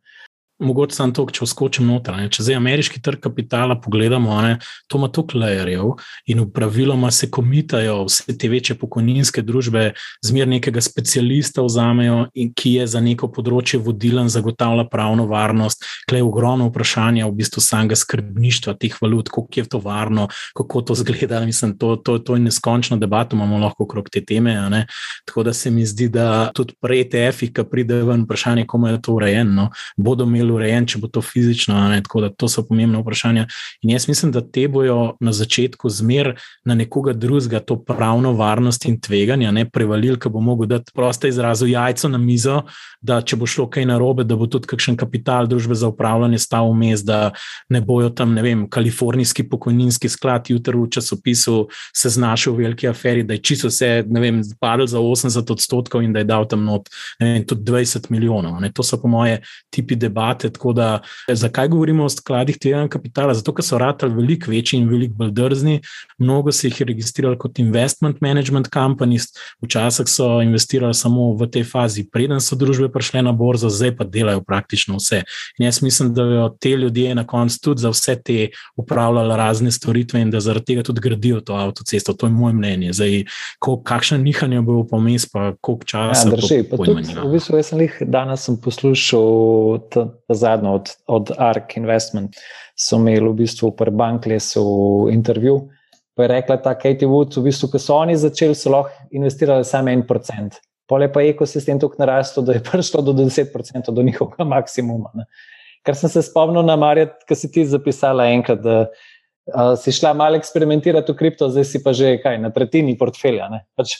mogoče samo to, če skočim noter. Ne. Če zdaj ameriški trg kapitala pogledamo, ne, to ima toliko lejerjev in praviloma se komitajo vse te večje pokojninske družbe, zmer nekega specialista vzamejo, in, ki je za neko področje vodilen, zagotavlja pravno varnost. Klej je ogromno vprašanja v bistvu samega skrbništva teh valut, kako je to varno, kako to zgleda. Mislim, to, to, to je neskončno debato, imamo lahko okrog te teme. Tako da se mi zdi, da tudi prej TF-ih, ki pride ven vprašanje, kako je to urejeno, bodo imeli urejen, če bo to fizično. Tako da to so pomembna vprašanja. In jaz mislim, da te bojo na začetku zmer na nekoga drugega to pravno varnost in tveganje, ne prevalil, ki bo mogel dati proste izrazu jajco na mizo, da če bo šlo kaj narobe, da bo tudi kakšen kapital družbe za upravljanje stal vmes, da ne bojo tam, ne vem, kalifornijski pokojninski sklad jutri v časopisu se znašel v veliki aferi, da je čisto vse, ne vem, padel za 80 odstotkov in da je dal tam not, ne vem, tudi 20 milijonov. Ne. To so po moje tipi debate debate. Tako da, zakaj govorimo o skladih tega kapitala? Zato, ker so ratali veliko večji in veliko bolj drzni. Mnogo se jih je registriralo kot investment management companies, včasih so investirali samo v tej fazi, preden so družbe prišle na borzo, zdaj pa delajo praktično vse. In jaz mislim, da bodo te ljudje na koncu tudi za vse te upravljali razne storitve in da zaradi tega tudi gradijo to avtocesto. To je moje mnenje. Zdaj, kakšno nihanje bo pomes, pa koliko časa. Ja, drži, pa tudi, v bistvu, jaz sem jih danes sem poslušal zadnjo od, od ARK Investment, so imeli v bistvu pri Banklesu intervju. Pa je rekla ta Katie Wood, v bistvu, ko so oni začeli, so lahko investirali samo en procent. Pole pa je ekosistem tako narastel, da je prišlo do 10% do njihovega maksimuma. Ne. Kar sem se spomnil na Marja, ki si ti zapisala enkrat, da uh, si šla malo eksperimentirati v kripto, zdaj si pa že kaj, na tretjini portfelja. Pač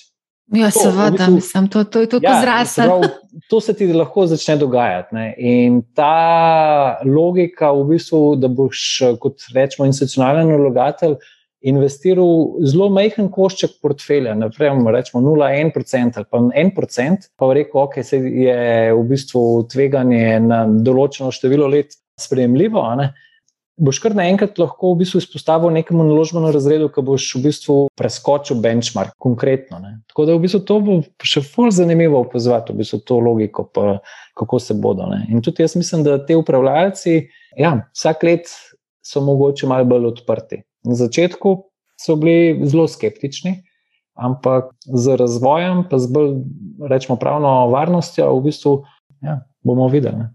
Ja, seveda, v bistvu, mislim, to, to je tako ja, zraslo. To se ti lahko začne dogajati. Ne? In ta logika, v bistvu, da boš kot rečemo institucionalen vlagatelj investiral zelo majhen košček portfelja, naprej rečemo 0,1% ali pa 1%, pa rekel, ok, se je v bistvu tveganje na določeno število let sprejemljivo boš kar naenkrat lahko v bistvu izpostavil nekemu naložbenemu razredu, ki boš v bistvu preskočil benchmark konkretno. Ne. Tako da v bistvu to bo še bolj zanimivo opazovati, v bistvu to logiko, pa, kako se bodo. Ne. In tudi jaz mislim, da te upravljalci, ja, vsak let so mogoče malo bolj odprti. Na začetku so bili zelo skeptični. Ampak z razvojem, pa z bolj, rečemo, pravno varnostjo, v bistvu ja, bomo videli. Ne.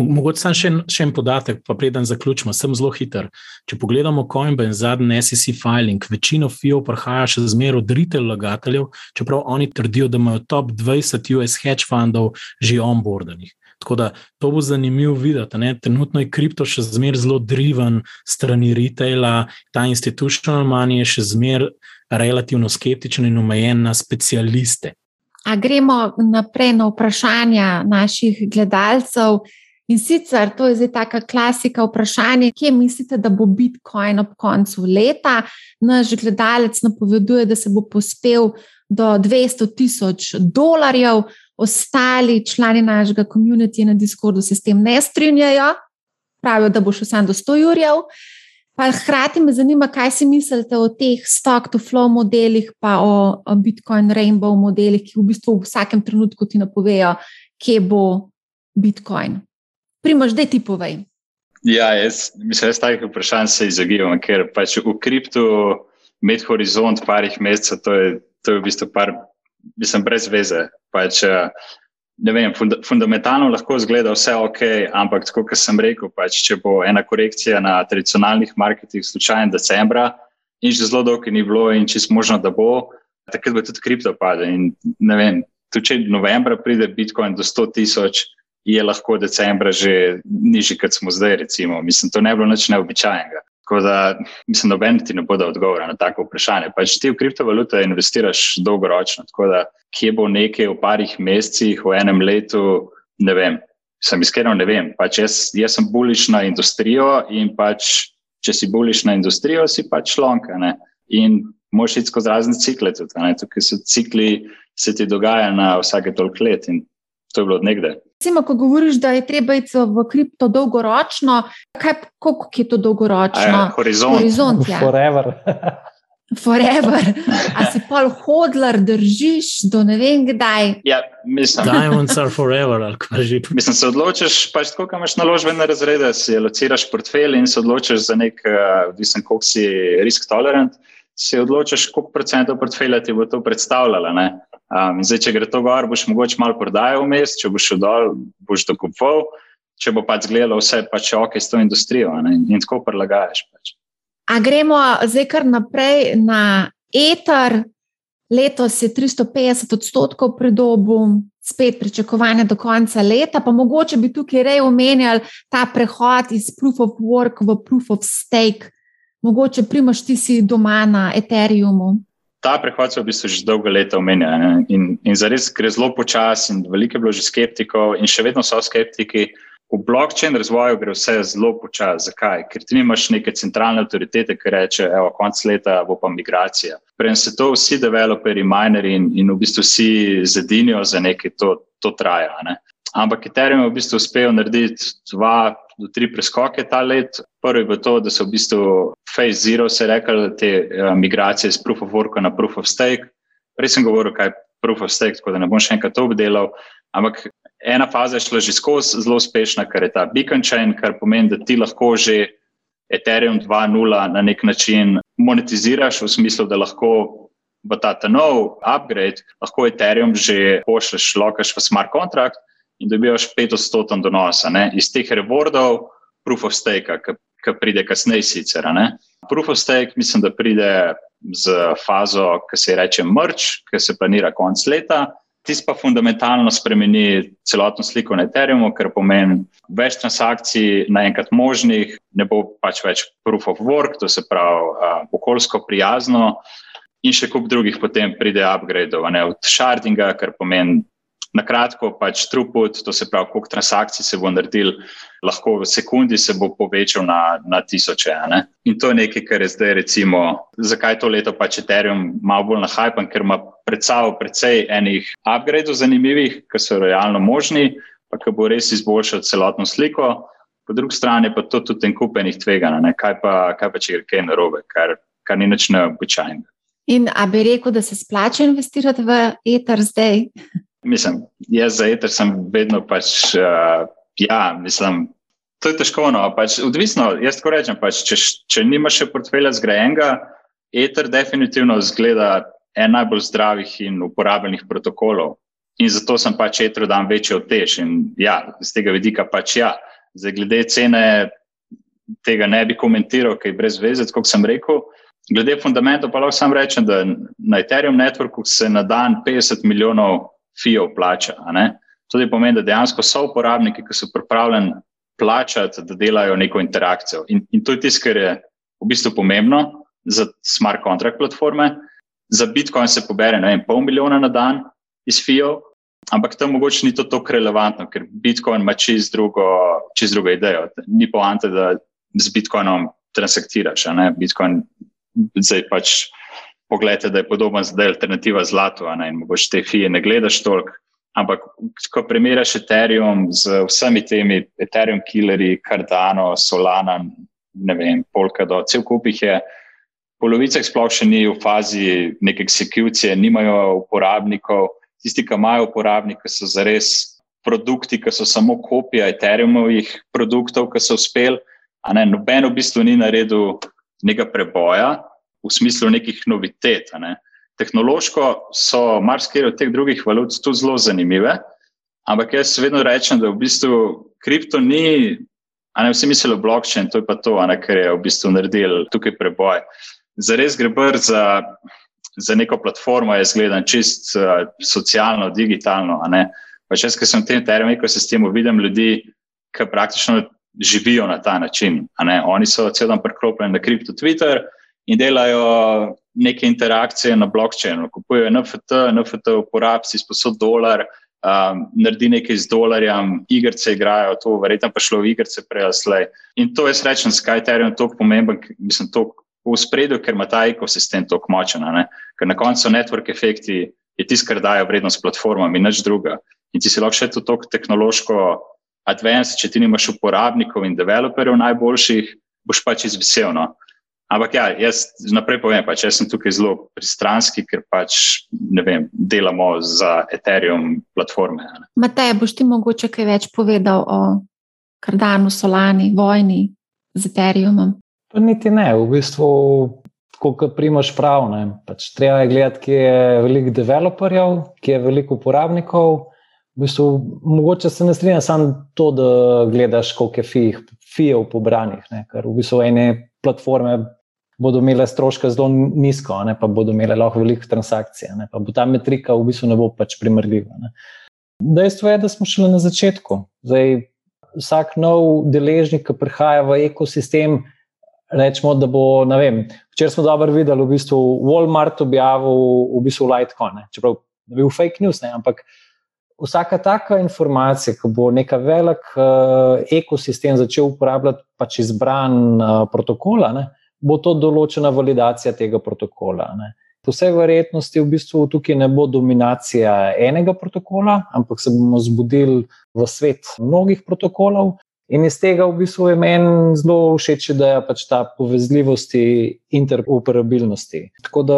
Mogoče samo še, še en podatek, pa preden zaključimo, sem zelo hiter. Če pogledamo Coinbase in zadnji SEC filing, večino FIO prihaja še zmeraj od retail vlagateljev, čeprav oni trdijo, da imajo top 20 US hedge fundov že onboardenih. Tako da to bo zanimivo videti. Ne? Trenutno je kripto še zmeraj zelo driven strani retaila, ta institucional money je še zmeraj relativno skeptičen in omejen na specialiste. A gremo naprej na vprašanja naših gledalcev. In sicer to je zdaj taka klasika vprašanja, kje mislite, da bo Bitcoin ob koncu leta. Naš gledalec napoveduje, da se bo pospel do 200 tisoč dolarjev, ostali člani našega komunitija na Discordu se s tem ne strinjajo, pravijo, da bo šel sam do 100 jurjev. Pa hkrati me zanima, kaj si mislite o teh stock-to-flow modelih, pa o Bitcoin Rainbow modelih, ki v bistvu v vsakem trenutku ti napovejo, kje bo Bitcoin. Primož, da ti povej. Ja, jaz, mislim, da takih vprašanj se izogibam, ker pač v kriptu med horizont parih mesecev, to je, to je v bistvu par, mislim, brez veze. Pač, ne vem, fund, fundamentalno lahko zgleda vse ok, ampak tako, kot sem rekel, pač, če bo ena korekcija na tradicionalnih marketih slučajen decembra in že zelo dolgo ni bilo in čisto možno, da bo, takrat bo tudi kripto padel. In ne vem, tudi če novembra pride Bitcoin do 100 tisoč, je lahko decembra že nižji, kot smo zdaj. Recimo. Mislim, to ne bi bilo nič neobičajnega. Tako da, mislim, noben ti ne bo dal odgovora na tako vprašanje. Pač ti v kriptovalute investiraš dolgoročno, tako da kje bo nekaj v parih mesecih, v enem letu, ne vem. Sem iskreno ne vem. Pač jaz, jaz sem buliš na industrijo in pač, če si buliš na industrijo, si pač lonka. Ne? In moš iti skozi razne cikle. Tudi, Tukaj so cikli, se ti dogaja na vsake toliko let in to je bilo odnegde. Recimo, ko govoriš, da je treba iti v kripto dolgoročno, kaj, koliko je to dolgoročno? Ja, horizont. Horizont, ja. Forever. Forever. A si pa hodlar, držiš do ne vem kdaj. Ja, mislim, Diamonds are forever, ali kaj že. mislim, se odločiš, pač koliko imaš naložbene razrede, si lociraš portfelj in se odločiš za nek, uh, mislim, koliko si risk tolerant, si odločiš, koliko procentov portfelja ti bo to predstavljalo. ne. Um, in zdaj, če gre to gor, boš mogoče malo prodajal vmes, če boš šel dol, boš dokupoval, če bo pač zgledalo vse pač ok s to industrijo ne, in tako prilagajaš. Pač. A gremo zdaj kar naprej na eter. Letos je 350 odstotkov predobu, spet pričakovanje do konca leta, pa mogoče bi tukaj rej omenjali ta prehod iz proof of work v proof of stake. Mogoče primaš ti si doma na Ethereumu. Ta prehod se v bistvu že dolgo leta omenja ne? in, in zares gre zelo počasi, in veliko je bilo že skeptikov, in še vedno so skeptiki. V blockchain razvoju gre vse zelo počasi. Zakaj? Ker ti nimaš neke centralne avtoritete, ki reče, da je konec leta bo pa migracija. Prej se to vsi developerji, minerji in, in v bistvu vsi zedinijo za nekaj, to, to traja. Ne? Ampak Ethereum je v bistvu uspel narediti dva do tri preskoke ta let. Prvi je to, da so v bistvu phase zero, se rekel, te uh, migracije iz proof of work na proof of stake. Prej sem govoril, kaj je proof of stake, tako da ne bom še enkrat to obdelal. Ampak ena faza je šla že skozi zelo uspešna, kar je ta beacon chain, kar pomeni, da ti lahko že Ethereum 2.0 na nek način monetiziraš, v smislu, da lahko v ta nov upgrade lahko Ethereum že pošleš, lokaš v smart contract in dobivaš 5-odstoten donos ne, iz teh rewardov, proof of stake, ki pride kasneje sicer. Ne. Proof of stake mislim, da pride z fazo, ki se reče merch, ki se planira konc leta. Tisti pa fundamentalno spremeni celotno sliko na Ethereumu, ker pomeni več transakcij naenkrat možnih, ne bo pač več proof of work, to se pravi uh, okoljsko prijazno, in še kup drugih potem pride upgrade od shardinga, kar pomeni na kratko pač throughput, to se pravi, koliko transakcij se bo naredil, lahko v sekundi se bo povečal na, na tisoče. Ne? In to je nekaj, kar je zdaj, recimo, zakaj to leto pač Ethereum malo bolj nahajpan, ker ima pred sabo precej enih upgradeov zanimivih, ki so realno možni, pa ki bo res izboljšal celotno sliko. Po drugi strani pa to tudi en kupenih tveganj, kaj, kaj pa če gre kaj narobe, kar, kar ni nič neobičajnega. In a bi rekel, da se splača investirati v eter zdaj? Mislim, jaz za eter sem vedno pač, uh, ja, mislim, to je težko. No, pač, odvisno, jaz tako rečem, pač, če, če nimaš še portfelja zgrajenega, eter definitivno zgleda en najbolj zdravih in uporabljenih protokolov. In zato sem pač etru dan večjo tež. In ja, z tega vidika pač ja. Zdaj, glede cene, tega ne bi komentiral, kaj je brez veze, kot sem rekel. Glede fundamentov, pa lahko sam rečem, da na Ethereum networku se na dan 50 milijonov FIO plača. To pomeni, da dejansko so uporabniki, ki so pripravljeni plačati, da delajo neko interakcijo. In, in to je tisto, kar je v bistvu pomembno za smart contract platforme. Za Bitcoin se pobere ne pol milijona na dan iz FIO, ampak tam mogoče ni to tako relevantno, ker Bitcoin ima čist drugo, čist drugo idejo. Ni poante, da z Bitcoinom transaktiraš. Bitcoin zdaj pač pogledate, da je podoben zdaj alternativa zlatu, ne, in mogoče te fije ne gledaš toliko. Ampak, ko primerjaš Ethereum z vsemi temi Ethereum killerji, Cardano, Solana, ne vem, Polkado, cel kup jih je, polovica sploh še ni v fazi neke eksekucije, nimajo uporabnikov. Tisti, ki imajo uporabnike, so zares produkti, ki so samo kopija Ethereumovih produktov, ki so uspeli. Noben v bistvu ni naredil nekega preboja, v smislu nekih novitet. Ne. Tehnološko so marsikaj od teh drugih valut tudi zelo zanimive, ampak jaz vedno rečem, da v bistvu kripto ni, a ne vsi mislijo blockchain, to je pa to, ne, kar je v bistvu naredil tukaj preboj. Zares gre br za, za neko platformo, jaz gledam čist uh, socialno, digitalno. Pač jaz, ki sem v tem terminu ekosistemu, vidim ljudi, ki praktično živijo na ta način. Oni so cel dan preklopljeni na kripto Twitter in delajo neke interakcije na blockchainu. Kupujejo NFT, NFT uporab si sposod dolar, um, naredi nekaj z dolarjem, igrice igrajo, to verjetno pa šlo v igrice prej ali slej. In to je srečen, zakaj je Ethereum tako pomemben, mislim, tako v spredju, ker ima ta ekosistem tako močen. Ker na koncu network efekti je tisto, kar daje vrednost platformam in nič druga. In ti si lahko še to tako tehnološko advanced, če ti nimaš uporabnikov in developerjev najboljših, boš pač izvisel. No? Ampak ja, jaz naprej povem, pač, jaz sem tukaj zelo pristranski, ker pač ne vem, delamo za Ethereum platforme. Matej, boš ti mogoče kaj več povedal o Kardanu, Solani, vojni z Ethereumom? Pa niti ne, v bistvu, kot primaš prav. Pač treba je gledati, kje je veliko developerjev, kje je veliko uporabnikov. V bistvu, mogoče se ne strinjam samo to, da gledaš, koliko je fijev pobranih, ne? ker v bistvu ene platforme bodo imele stroške zelo nizko, ne? pa bodo imele lahko veliko transakcij, ne? pa bo ta metrika v bistvu ne bo pač primerljiva. Ne? Dejstvo je, da smo šele na začetku. Zdaj, vsak nov deležnik, ki prihaja v ekosistem, rečemo, da bo, ne vem, včeraj smo dobro videli, v bistvu Walmart objavil v bistvu Litecoin, čeprav je bil fake news, ne, ampak vsaka taka informacija, ko bo neka velik uh, ekosistem začel uporabljati pač izbran uh, protokola, ne, bo to določena validacija tega protokola. Ne. Po vsej verjetnosti v bistvu tukaj ne bo dominacija enega protokola, ampak se bomo zbudili v svet mnogih protokolov In iz tega v bistvu je meni zelo všeč, da je pač ta povezljivost in interoperabilnosti. Tako da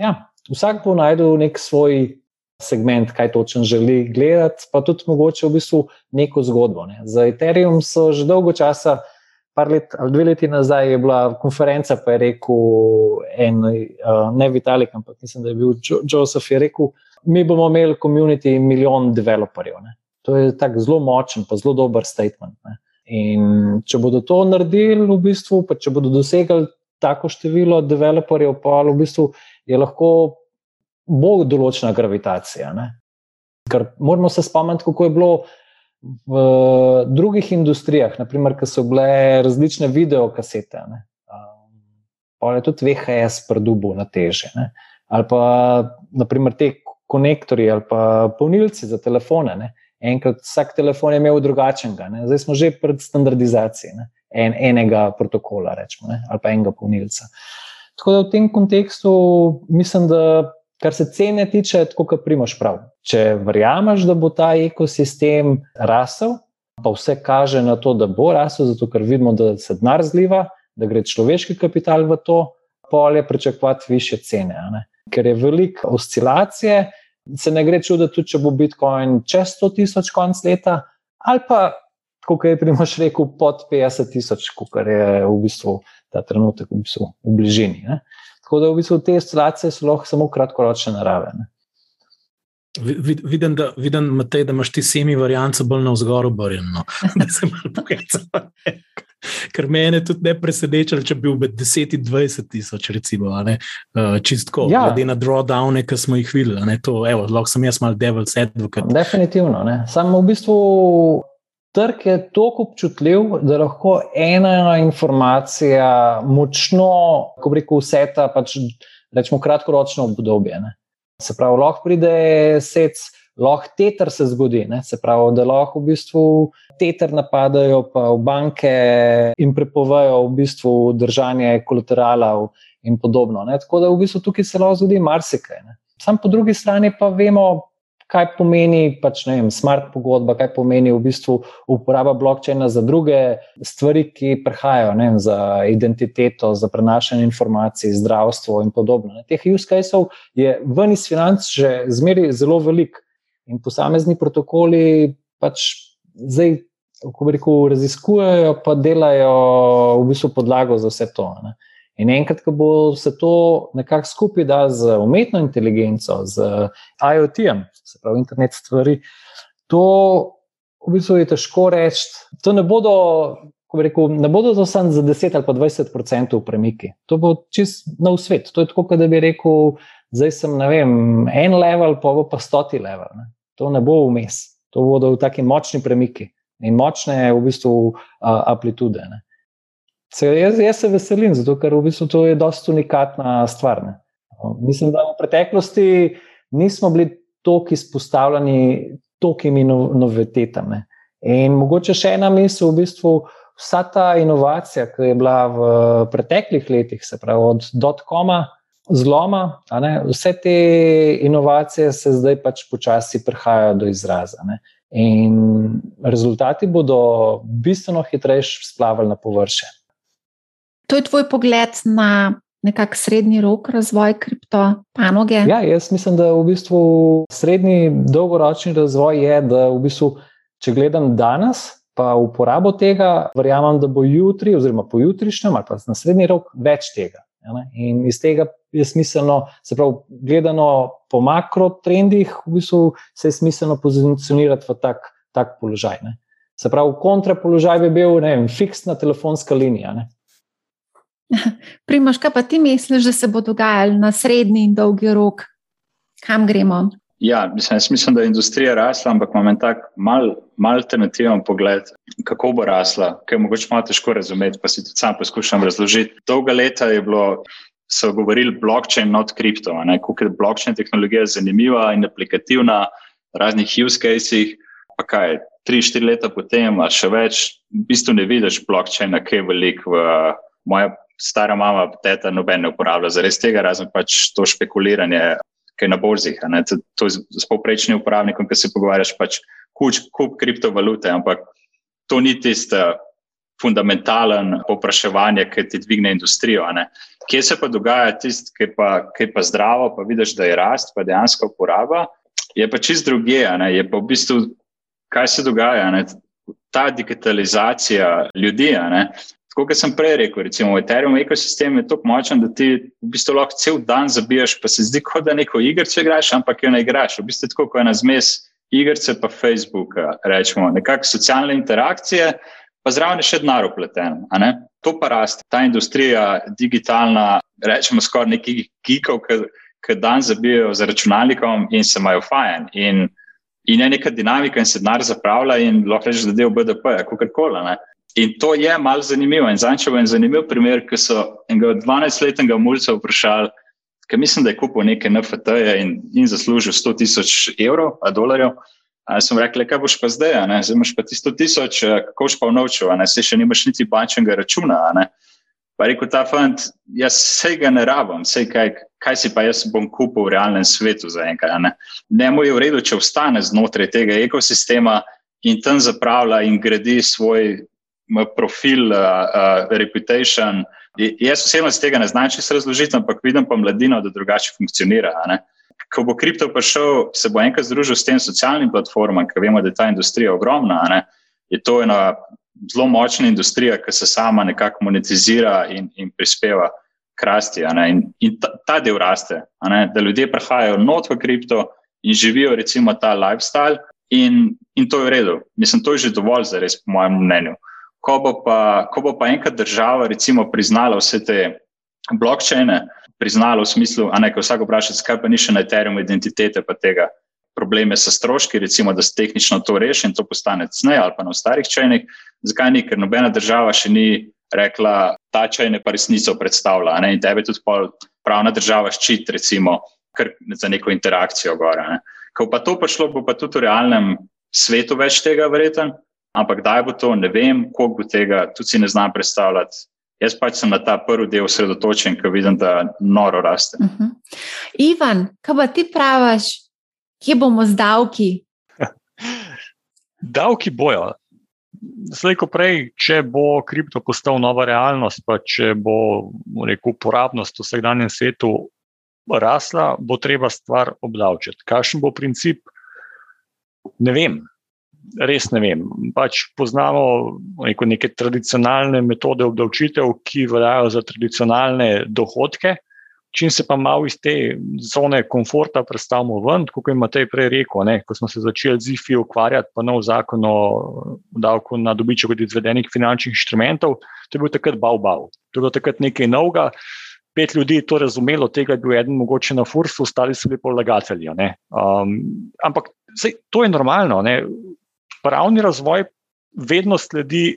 ja, vsak bo najdel nek svoj segment, kaj točno želi gledati, pa tudi mogoče v bistvu neko zgodbo. Ne. Za Ethereum so že dolgo časa. Par let ali dve leti nazaj je bila konferenca, pa je rekel, en, uh, ne Vitalik, ampak mislim, da je bil Joseph, je rekel, mi bomo imeli komunity milijon developerjev. Ne. To je tako zelo močen, pa zelo dober statement. Ne. In če bodo to naredili, v bistvu, pa če bodo dosegli tako število developerjev, pa v bistvu je lahko bolj določena gravitacija. Ne? Ker moramo se spomniti, kako je bilo v drugih industrijah, naprimer, ko so bile različne videokasete. Pa je tudi VHS produbu na teže. Ne? Ali pa naprimer te konektorje ali pa polnilci za telefone. Ne? enkrat vsak telefon je imel drugačnega, ne? zdaj smo že pred standardizacijo en, enega protokola, rečemo, ali pa enega polnilca. Tako da v tem kontekstu mislim, da kar se cene tiče, tako kot primaš prav. Če verjameš, da bo ta ekosistem rasel, pa vse kaže na to, da bo rasel, zato ker vidimo, da se denar zliva, da gre človeški kapital v to polje, pričakovati više cene. Ker je veliko oscilacije, se ne gre čuditi, tudi če bo Bitcoin čez 100 tisoč konc leta, ali pa, kot je Primoš rekel, pod 50 tisoč, kot je v bistvu ta trenutek v, bistvu v bližini. Ne? Tako da v bistvu te oscilacije so lahko samo kratkoročne narave. Ne? Vidim, da, vidim Matej, da imaš ti semi variante bolj na vzgor obrnjen. No. Da se malo pokazal. Ker me je tudi ne presenečalo, če bi bil med 10 in 20 tisoč, recimo, uh, čistko, ja. glede na drawdowne, ki smo jih videli. To, evo, lahko sem jaz malo devil's advocate. Definitivno. Ne. Samo v bistvu trg je tako občutljiv, da lahko ena informacija močno, ko reko, vse ta, pač, rečemo, kratkoročno obdobje. Ne. Se pravi, lahko pride sec, lahko teter se zgodi. Ne? Se pravi, da lahko v bistvu teter napadajo pa v banke in prepovejo v bistvu držanje kolateralov in podobno. Ne? Tako da v bistvu tukaj se lahko zgodi marsikaj. Sam po drugi strani pa vemo, kaj pomeni pač, vem, smart pogodba, kaj pomeni v bistvu uporaba blokčina za druge stvari, ki prihajajo, vem, za identiteto, za prenašanje informacij, zdravstvo in podobno. Ne. Teh use cases je ven iz financ že zmeri zelo velik in posamezni protokoli pač zdaj. Ko rekel, raziskujejo, pa delajo v bistvu podlago za vse to. Ne. In enkrat, ko bo se to nekako skupaj da z umetno inteligenco, z IoT-jem, se pravi internet stvari, to v bistvu je težko reči. To ne bodo, ko rekel, ne bodo to samo za 10 ali pa 20 odstotkov premiki. To bo čist nov svet. To je tako, da bi rekel, zdaj sem vem, en level, pa bo pa stoti level. Ne. To ne bo vmes. To bodo taki močni premiki in močne v bistvu uh, amplitude. Ne. Se, jaz, jaz se veselim, zato ker v bistvu to je dosta unikatna stvar. Ne. Mislim, da v preteklosti nismo bili tako izpostavljeni tokimi novitetami. In mogoče še ena misel, v bistvu vsa ta inovacija, ki je bila v preteklih letih, se pravi od dot-koma, zloma, vse te inovacije se zdaj pač počasi prihajajo do izraza. Ne? In rezultati bodo bistveno hitreje splavali na površje. To je tvoj pogled na nekakšen srednji rok razvoj kriptopanoge? Ja, jaz mislim, da v bistvu srednji dolgoročni razvoj je, da v bistvu, če gledam danes, pa uporabo tega, verjamem, da bo jutri, oziroma pojutrišnjem ali pa na srednji rok več tega. In iz tega je smiselno, se pravi, gledano po makrotrendih, v bistvu se je smiselno pozicionirati v tak, tak položaj. Ne. Se pravi, kontrapoložaj bi bil vem, fiksna telefonska linija. Ne. Primoš, kaj pa ti misliš, da se bo dogajalo na srednji in dolgi rok? Kam gremo? Ja, mislim, mislim, da je industrija rasla, ampak imam en tak mal, mal alternativen pogled, kako bo rasla, ker je mogoče malo težko razumeti, pa si tudi sam poskušam razložiti. Dolga leta je bilo, so govorili blockchain, not kripto, kako je blockchain tehnologija zanimiva in aplikativna v raznih use cases, pa kaj, tri, štiri leta potem, a še več, v bistvu ne vidiš blockchaina, ki je velik v moja stara mama, teta, noben ne uporablja, zaradi tega razen pač to špekuliranje kaj na borzih. To, to je z povprečnim uporabnikom, ki se pogovarjaš, pač kuč, kup kriptovalute, ampak to ni tisto fundamentalen popraševanje, ki ti dvigne industrijo. Kje se pa dogaja tisto, ki, ki je pa zdravo, pa vidiš, da je rast, pa dejansko uporaba, je pa čist druge. Je pa v bistvu, kaj se dogaja. Ne? Ta digitalizacija ljudi, Tako kot sem prej rekel, recimo v Ethereum ekosistemu je tako močen, da ti v bistvu lahko cel dan zabijaš, pa se zdi, kot da neko igrico igraš, ampak jo ne igraš. V bistvu je tako, kot ena zmes igrice pa Facebooka, rečemo, nekakšne socialne interakcije, pa zraven je še denar upleten. To pa raste, ta industrija, digitalna, rečemo skoraj neki geekov, ki dan zabijajo za računalnikom in se imajo fajn. In, in je neka dinamika in se denar zapravlja in lahko rečeš, da del BDP, kako koli. In to je malo zanimivo. In zanj, če bo en zanimiv primer, ki so enega 12-letnega mulca vprašali, ki mislim, da je kupil neke NFT-je in, in zaslužil 100 tisoč evrov, a dolarjev. A sem rekel, kaj boš pa zdaj, zdaj imaš pa ti 100 tisoč, kako boš pa vnovčil, se še nimaš niti bančnega računa. Pa rekel ta fant, jaz vse ga ne rabim, vse kaj, kaj si pa jaz bom kupil v realnem svetu za enkrat. Ne, ne mu je v redu, če ostane znotraj tega ekosistema in tam zapravlja in gradi svoj profil, uh, uh, reputation. Jaz osebno se tega ne znam čisto razložiti, ampak vidim pa mladino, da drugače funkcionira. Ko bo kripto prišel, se bo enkrat združil s tem socialnim platformam, ker vemo, da je ta industrija ogromna. Je to ena zelo močna industrija, ki se sama nekako monetizira in, in prispeva k rasti. In, in ta, ta del raste, da ljudje prihajajo not v kripto in živijo recimo ta lifestyle. In, in to je v redu. Mislim, to je že dovolj, za res, po mojem mnenju ko bo pa, ko bo pa enkrat država recimo, priznala vse te blokčine, priznala v smislu, da ne ka vsak vpraša, zakaj pa ni še na Ethereum identitete, pa tega probleme s stroški, recimo, da se tehnično to reši in to postane cnej ali pa na starih čajnih, zakaj ni, ker nobena država še ni rekla, ta čajne pa resnico predstavlja ne? in tebe tudi pravna država ščit, recimo, za neko interakcijo gore. Ko pa to prišlo, bo pa tudi v realnem svetu več tega verjeten, Ampak kdaj bo to, ne vem, koliko bo tega, tudi si ne znam predstavljati. Jaz pač sem na ta prvi del osredotočen, ker vidim, da noro raste. Uh mhm. -huh. Ivan, kaj pa ti praviš, kje bomo z davki? davki bojo. Zdaj, ko prej, če bo kripto postal nova realnost, pa če bo rekel, uporabnost v vsakdanjem svetu rasla, bo treba stvar obdavčiti. Kakšen bo princip? Ne vem res ne vem. Pač poznamo neko, neke tradicionalne metode obdavčitev, ki veljajo za tradicionalne dohodke. Čim se pa malo iz te zone komforta predstavimo ven, kot je Matej prej rekel, ne, ko smo se začeli z IFI ukvarjati, pa nov zakon o davku na dobiček od izvedenih finančnih inštrumentov, to je bil takrat bav bav. To je bilo takrat nekaj novega. Pet ljudi je to razumelo, tega je bil eden mogoče na fursu, ostali so bili polagatelji. Um, ampak sej, to je normalno. Ne pravni razvoj vedno sledi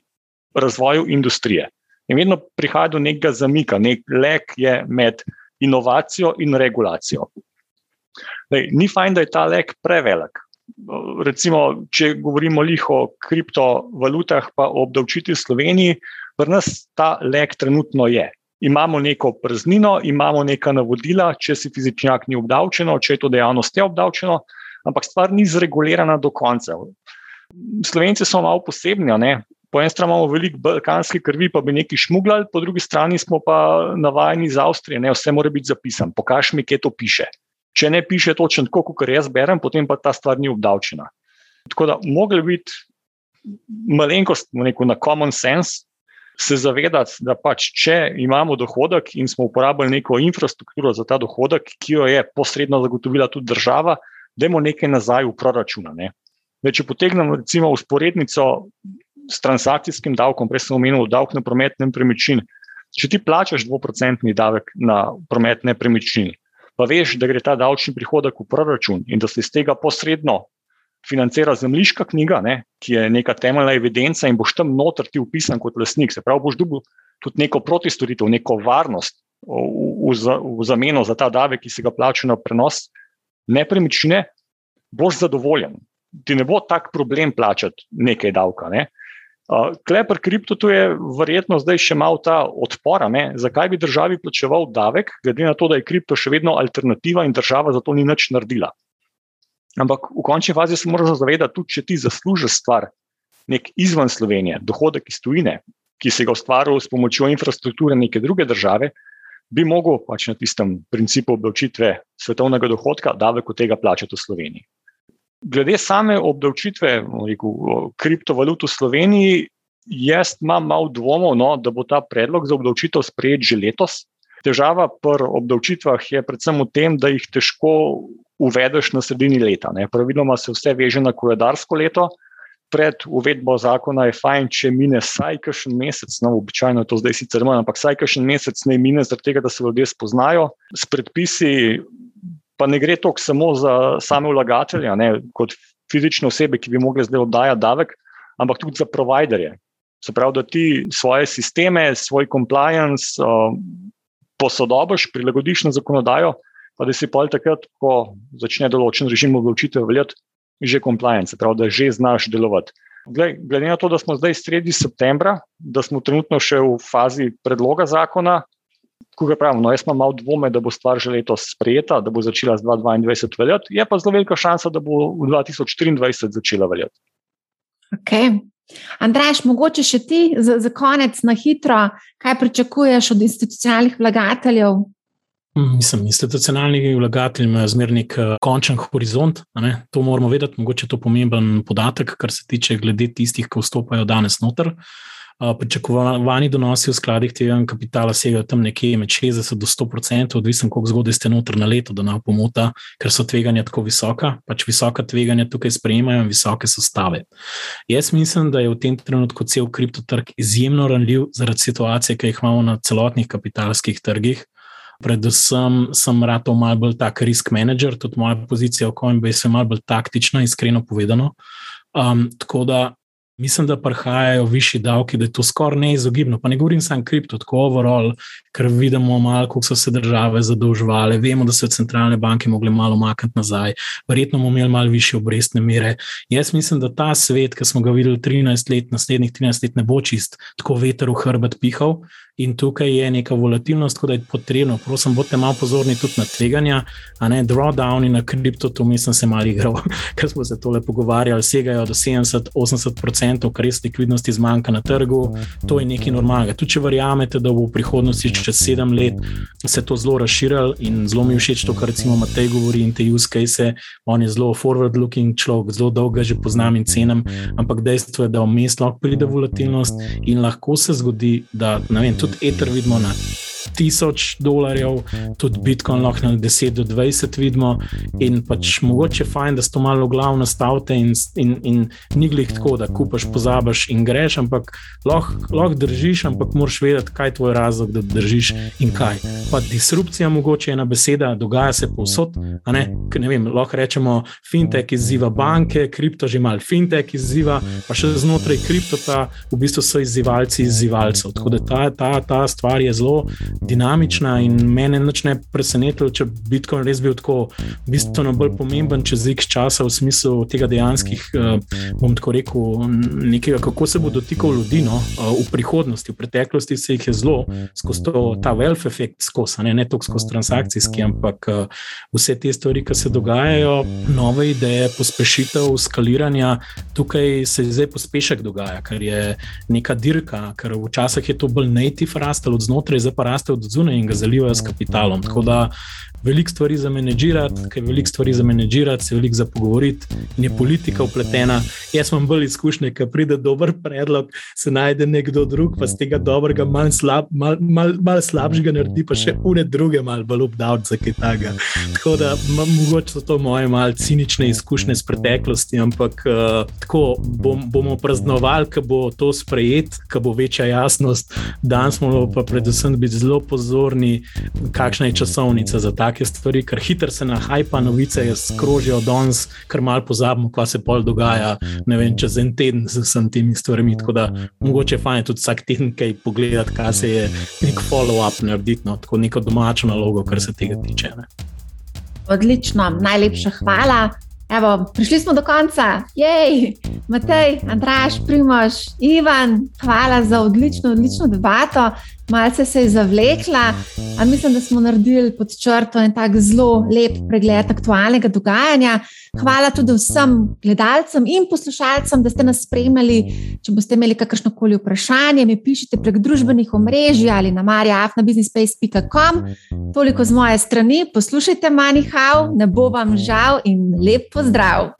razvoju industrije. In vedno prihaja do nekega zamika, nek lek je med inovacijo in regulacijo. Dej, ni fajn, da je ta lek prevelik. recimo, če govorimo o kriptovalutah, pa o obdavčitvi Sloveniji, pri nas ta lek trenutno je. Imamo neko praznino, imamo neka navodila, če si fizičnjak ni obdavčeno, če je to dejavnost je obdavčeno, ampak stvar ni zregulirana do konca. Slovenci so malo posebni. Po eni strani imamo veliko balkanske krvi, pa bi nekaj šmugljali, po drugi strani smo pa navajeni iz Avstrije, ne? vse mora biti zapisano. Pokaž mi, kje to piše. Če ne piše točno tako, kot jaz berem, potem pa ta stvar ni obdavčena. Tako da, mogli biti malenkost, neko na common sense, se zavedati, da pač, če imamo dohodek in smo uporabili neko infrastrukturo za ta dohodek, ki jo je posredno zagotovila tudi država, da imamo nekaj nazaj v proračuna. Ne. Da, če potegnemo recimo usporednico s transakcijskim davkom, prej sem omenil davek na promet nepremičnin. Če ti plačaš dvoprocentni davek na promet nepremičnin, pa veš, da gre ta davčni prihodek v proračun in da se iz tega posredno financira zemljiška knjiga, ne, ki je neka temeljna evidenca in boš tam noter ti upisan kot lasnik. Se pravi, boš dobil tudi neko protistoritev, neko varnost v, v, v zameno za ta davek, ki se ga plača na prenos nepremičnine, boš zadovoljen. Ti ne bo tak problem plačati nekaj davka. Ne. Klepr kripto tu je verjetno zdaj še malo ta odpora. Ne? Zakaj bi državi plačeval davek, glede na to, da je kripto še vedno alternativa in država za to ni nič naredila. Ampak v končni fazi se moraš zavedati, tudi če ti zaslužiš stvar, nek izven Slovenije, dohodek iz tujine, ki se ga ustvaril s pomočjo infrastrukture neke druge države, bi mogel pač na tistem principu obdavčitve svetovnega dohodka davek od tega plačati v Sloveniji. Glede same obdavčitve rekel, kriptovalut v Sloveniji, jaz imam malo dvomov, no, da bo ta predlog za obdavčitev sprejet že letos. Težava pri obdavčitvah je predvsem v tem, da jih težko uvedeš na sredini leta. Ne. Praviloma se vse veže na koledarsko leto. Pred uvedbo zakona je fajn, če mine vsaj kakšen mesec, no, običajno je to zdaj sicer manj, ampak vsaj kakšen mesec ne mine, zaradi tega, da se ljudje spoznajo. S predpisi pa ne gre toliko samo za same vlagatelje, ne, kot fizične osebe, ki bi mogli zdaj oddajati davek, ampak tudi za providerje. Se pravi, da ti svoje sisteme, svoj compliance uh, posodobiš, prilagodiš na zakonodajo, pa da si pol takrat, ko začne določen režim odločitev veljati, že compliance, pravi, da že znaš delovati. Glede na to, da smo zdaj sredi septembra, da smo trenutno še v fazi predloga zakona, ko ga pravim, no, jaz imam malo dvome, da bo stvar že letos sprejeta, da bo začela z 2022 veljati, je pa zelo velika šansa, da bo v 2023 začela veljati. Okay. Andraš, mogoče še ti za, za konec na hitro, kaj pričakuješ od institucionalnih vlagateljev Mm, mislim, institucionalni vlagatelji imajo zmerno nek uh, končen horizont. To moramo vedeti, mogoče je to pomemben podatek, kar se tiče glede tistih, ki vstopajo danes noter. Uh, pričakovani donosi v skladih tega kapitala segajo tam nekje med 60 do 100 odstotkov, odvisno koliko zgodaj ste noter na leto, da ne pomota, ker so tveganja tako visoka. Pač visoka tveganja tukaj sprejemajo in visoke so stave. Jaz mislim, da je v tem trenutku cel kriptotrg izjemno ranljiv zaradi situacije, ki jih imamo na celotnih kapitalskih trgih. Predvsem sem rado malo bolj tak risk manager, tudi moja pozicija v Coinbase je malo bolj taktična, iskreno povedano. Um, tako da mislim, da prihajajo višji davki, da je to skoraj neizogibno. Pa ne govorim samo kripto, tako overall, ker vidimo, malo, kako so se države zadolževale. Vemo, da so centralne banke mogli malo makati nazaj, verjetno bomo imeli malo više obrestne mere. Jaz mislim, da ta svet, ki smo ga videli 13 let, naslednjih 13 let, ne bo čist tako veter v hrbet pihal. In tukaj je neka volatilnost, tako da je potrebno, prosim, bodite malo pozorni tudi na tveganja, a ne drawdowni na kripto, tu mislim, se malo igral, ker smo se tole pogovarjali, segajo do 70-80%, kar res likvidnosti zmanjka na trgu, to je nekaj normalnega. Tudi če verjamete, da bo v prihodnosti čez sedem let se to zelo razširilo in zelo mi všeč to, kar recimo Matej govori in te use case, on je zelo forward-looking človek, zelo dolgo že poznam in cenim, ampak dejstvo je, da vmes lahko pride volatilnost in lahko se zgodi, da ne vem, tudi eter vidimo na tisoč dolarjev, tudi Bitcoin lahko na 10 do 20 vidimo. In pač mogoče je fajn, da ste malo glavno stavite in, in, in ni glih tako, da kupaš, pozabiš in greš, ampak lahko lah držiš, ampak moraš vedeti, kaj je tvoj razlog, da držiš in kaj. Pa disrupcija mogoče je ena beseda, dogaja se povsod. Ne? Ne vem, lahko rečemo, fintech izziva banke, kripto že mal fintech izziva, pa še znotraj kriptota v bistvu so izzivalci izzivalcev. Tako da ta, ta, ta stvar je zelo dinamična in mene nič ne presenetilo, če Bitcoin res bil tako bistveno bolj pomemben čez x časa v smislu tega dejanskih, uh, bom tako rekel, nekega, kako se bo dotikal ljudi no, uh, v prihodnosti. V preteklosti se jih je zelo skozi to, ta wealth effect skozi, ne, ne toliko skozi transakcijski, ampak uh, vse te stvari, ki se dogajajo, nove ideje, pospešitev, skaliranja, tukaj se zdaj pospešek dogaja, kar je neka dirka, ker včasih je to bolj native rastel od znotraj, zdaj pa rastel od zunaj in ga zalivajo s kapitalom. Tako da veliko stvari za menedžirati, ker je veliko stvari za menedžirati, se veliko za pogovoriti in je politika upletena. Jaz imam bolj izkušnje, ker pride dober predlog, se najde nekdo drug, pa z tega dobrega, malo slab, mal, mal, mal slabšega naredi, pa še une druge, malo bolj obdavč za kaj takega. Tako da mogoče so to moje malce cinične izkušnje iz preteklosti, ampak uh, tako bom, bomo praznovali, ko bo to sprejet, ko bo večja jasnost. Danes moramo pa predvsem biti zelo pozorni, kakšna je časovnica za ta take stvari, ker hitro se nahajpa novice, skrožijo danes, ker malo pozabimo, kaj se pol dogaja. Ne vem, čez en teden z vsemi temi stvarmi. Tako da mogoče je fajn tudi vsak teden kaj pogledati, kaj se je nek follow-up narediti, no, tako neko domačo nalogo, kar se tega tiče. Ne. Odlično, najlepša hvala. Evo, prišli smo do konca. Jej, Matej, Andraš, Primož, Ivan, hvala za odlično, odlično debato malce se je zavlekla, a mislim, da smo naredili pod črto en tak zelo lep pregled aktualnega dogajanja. Hvala tudi vsem gledalcem in poslušalcem, da ste nas spremljali. Če boste imeli kakršno koli vprašanje, mi pišite prek družbenih omrežij ali na marjaafnabusinesspace.com. Toliko z moje strani, poslušajte Manihau, ne bo vam žal in lep pozdrav!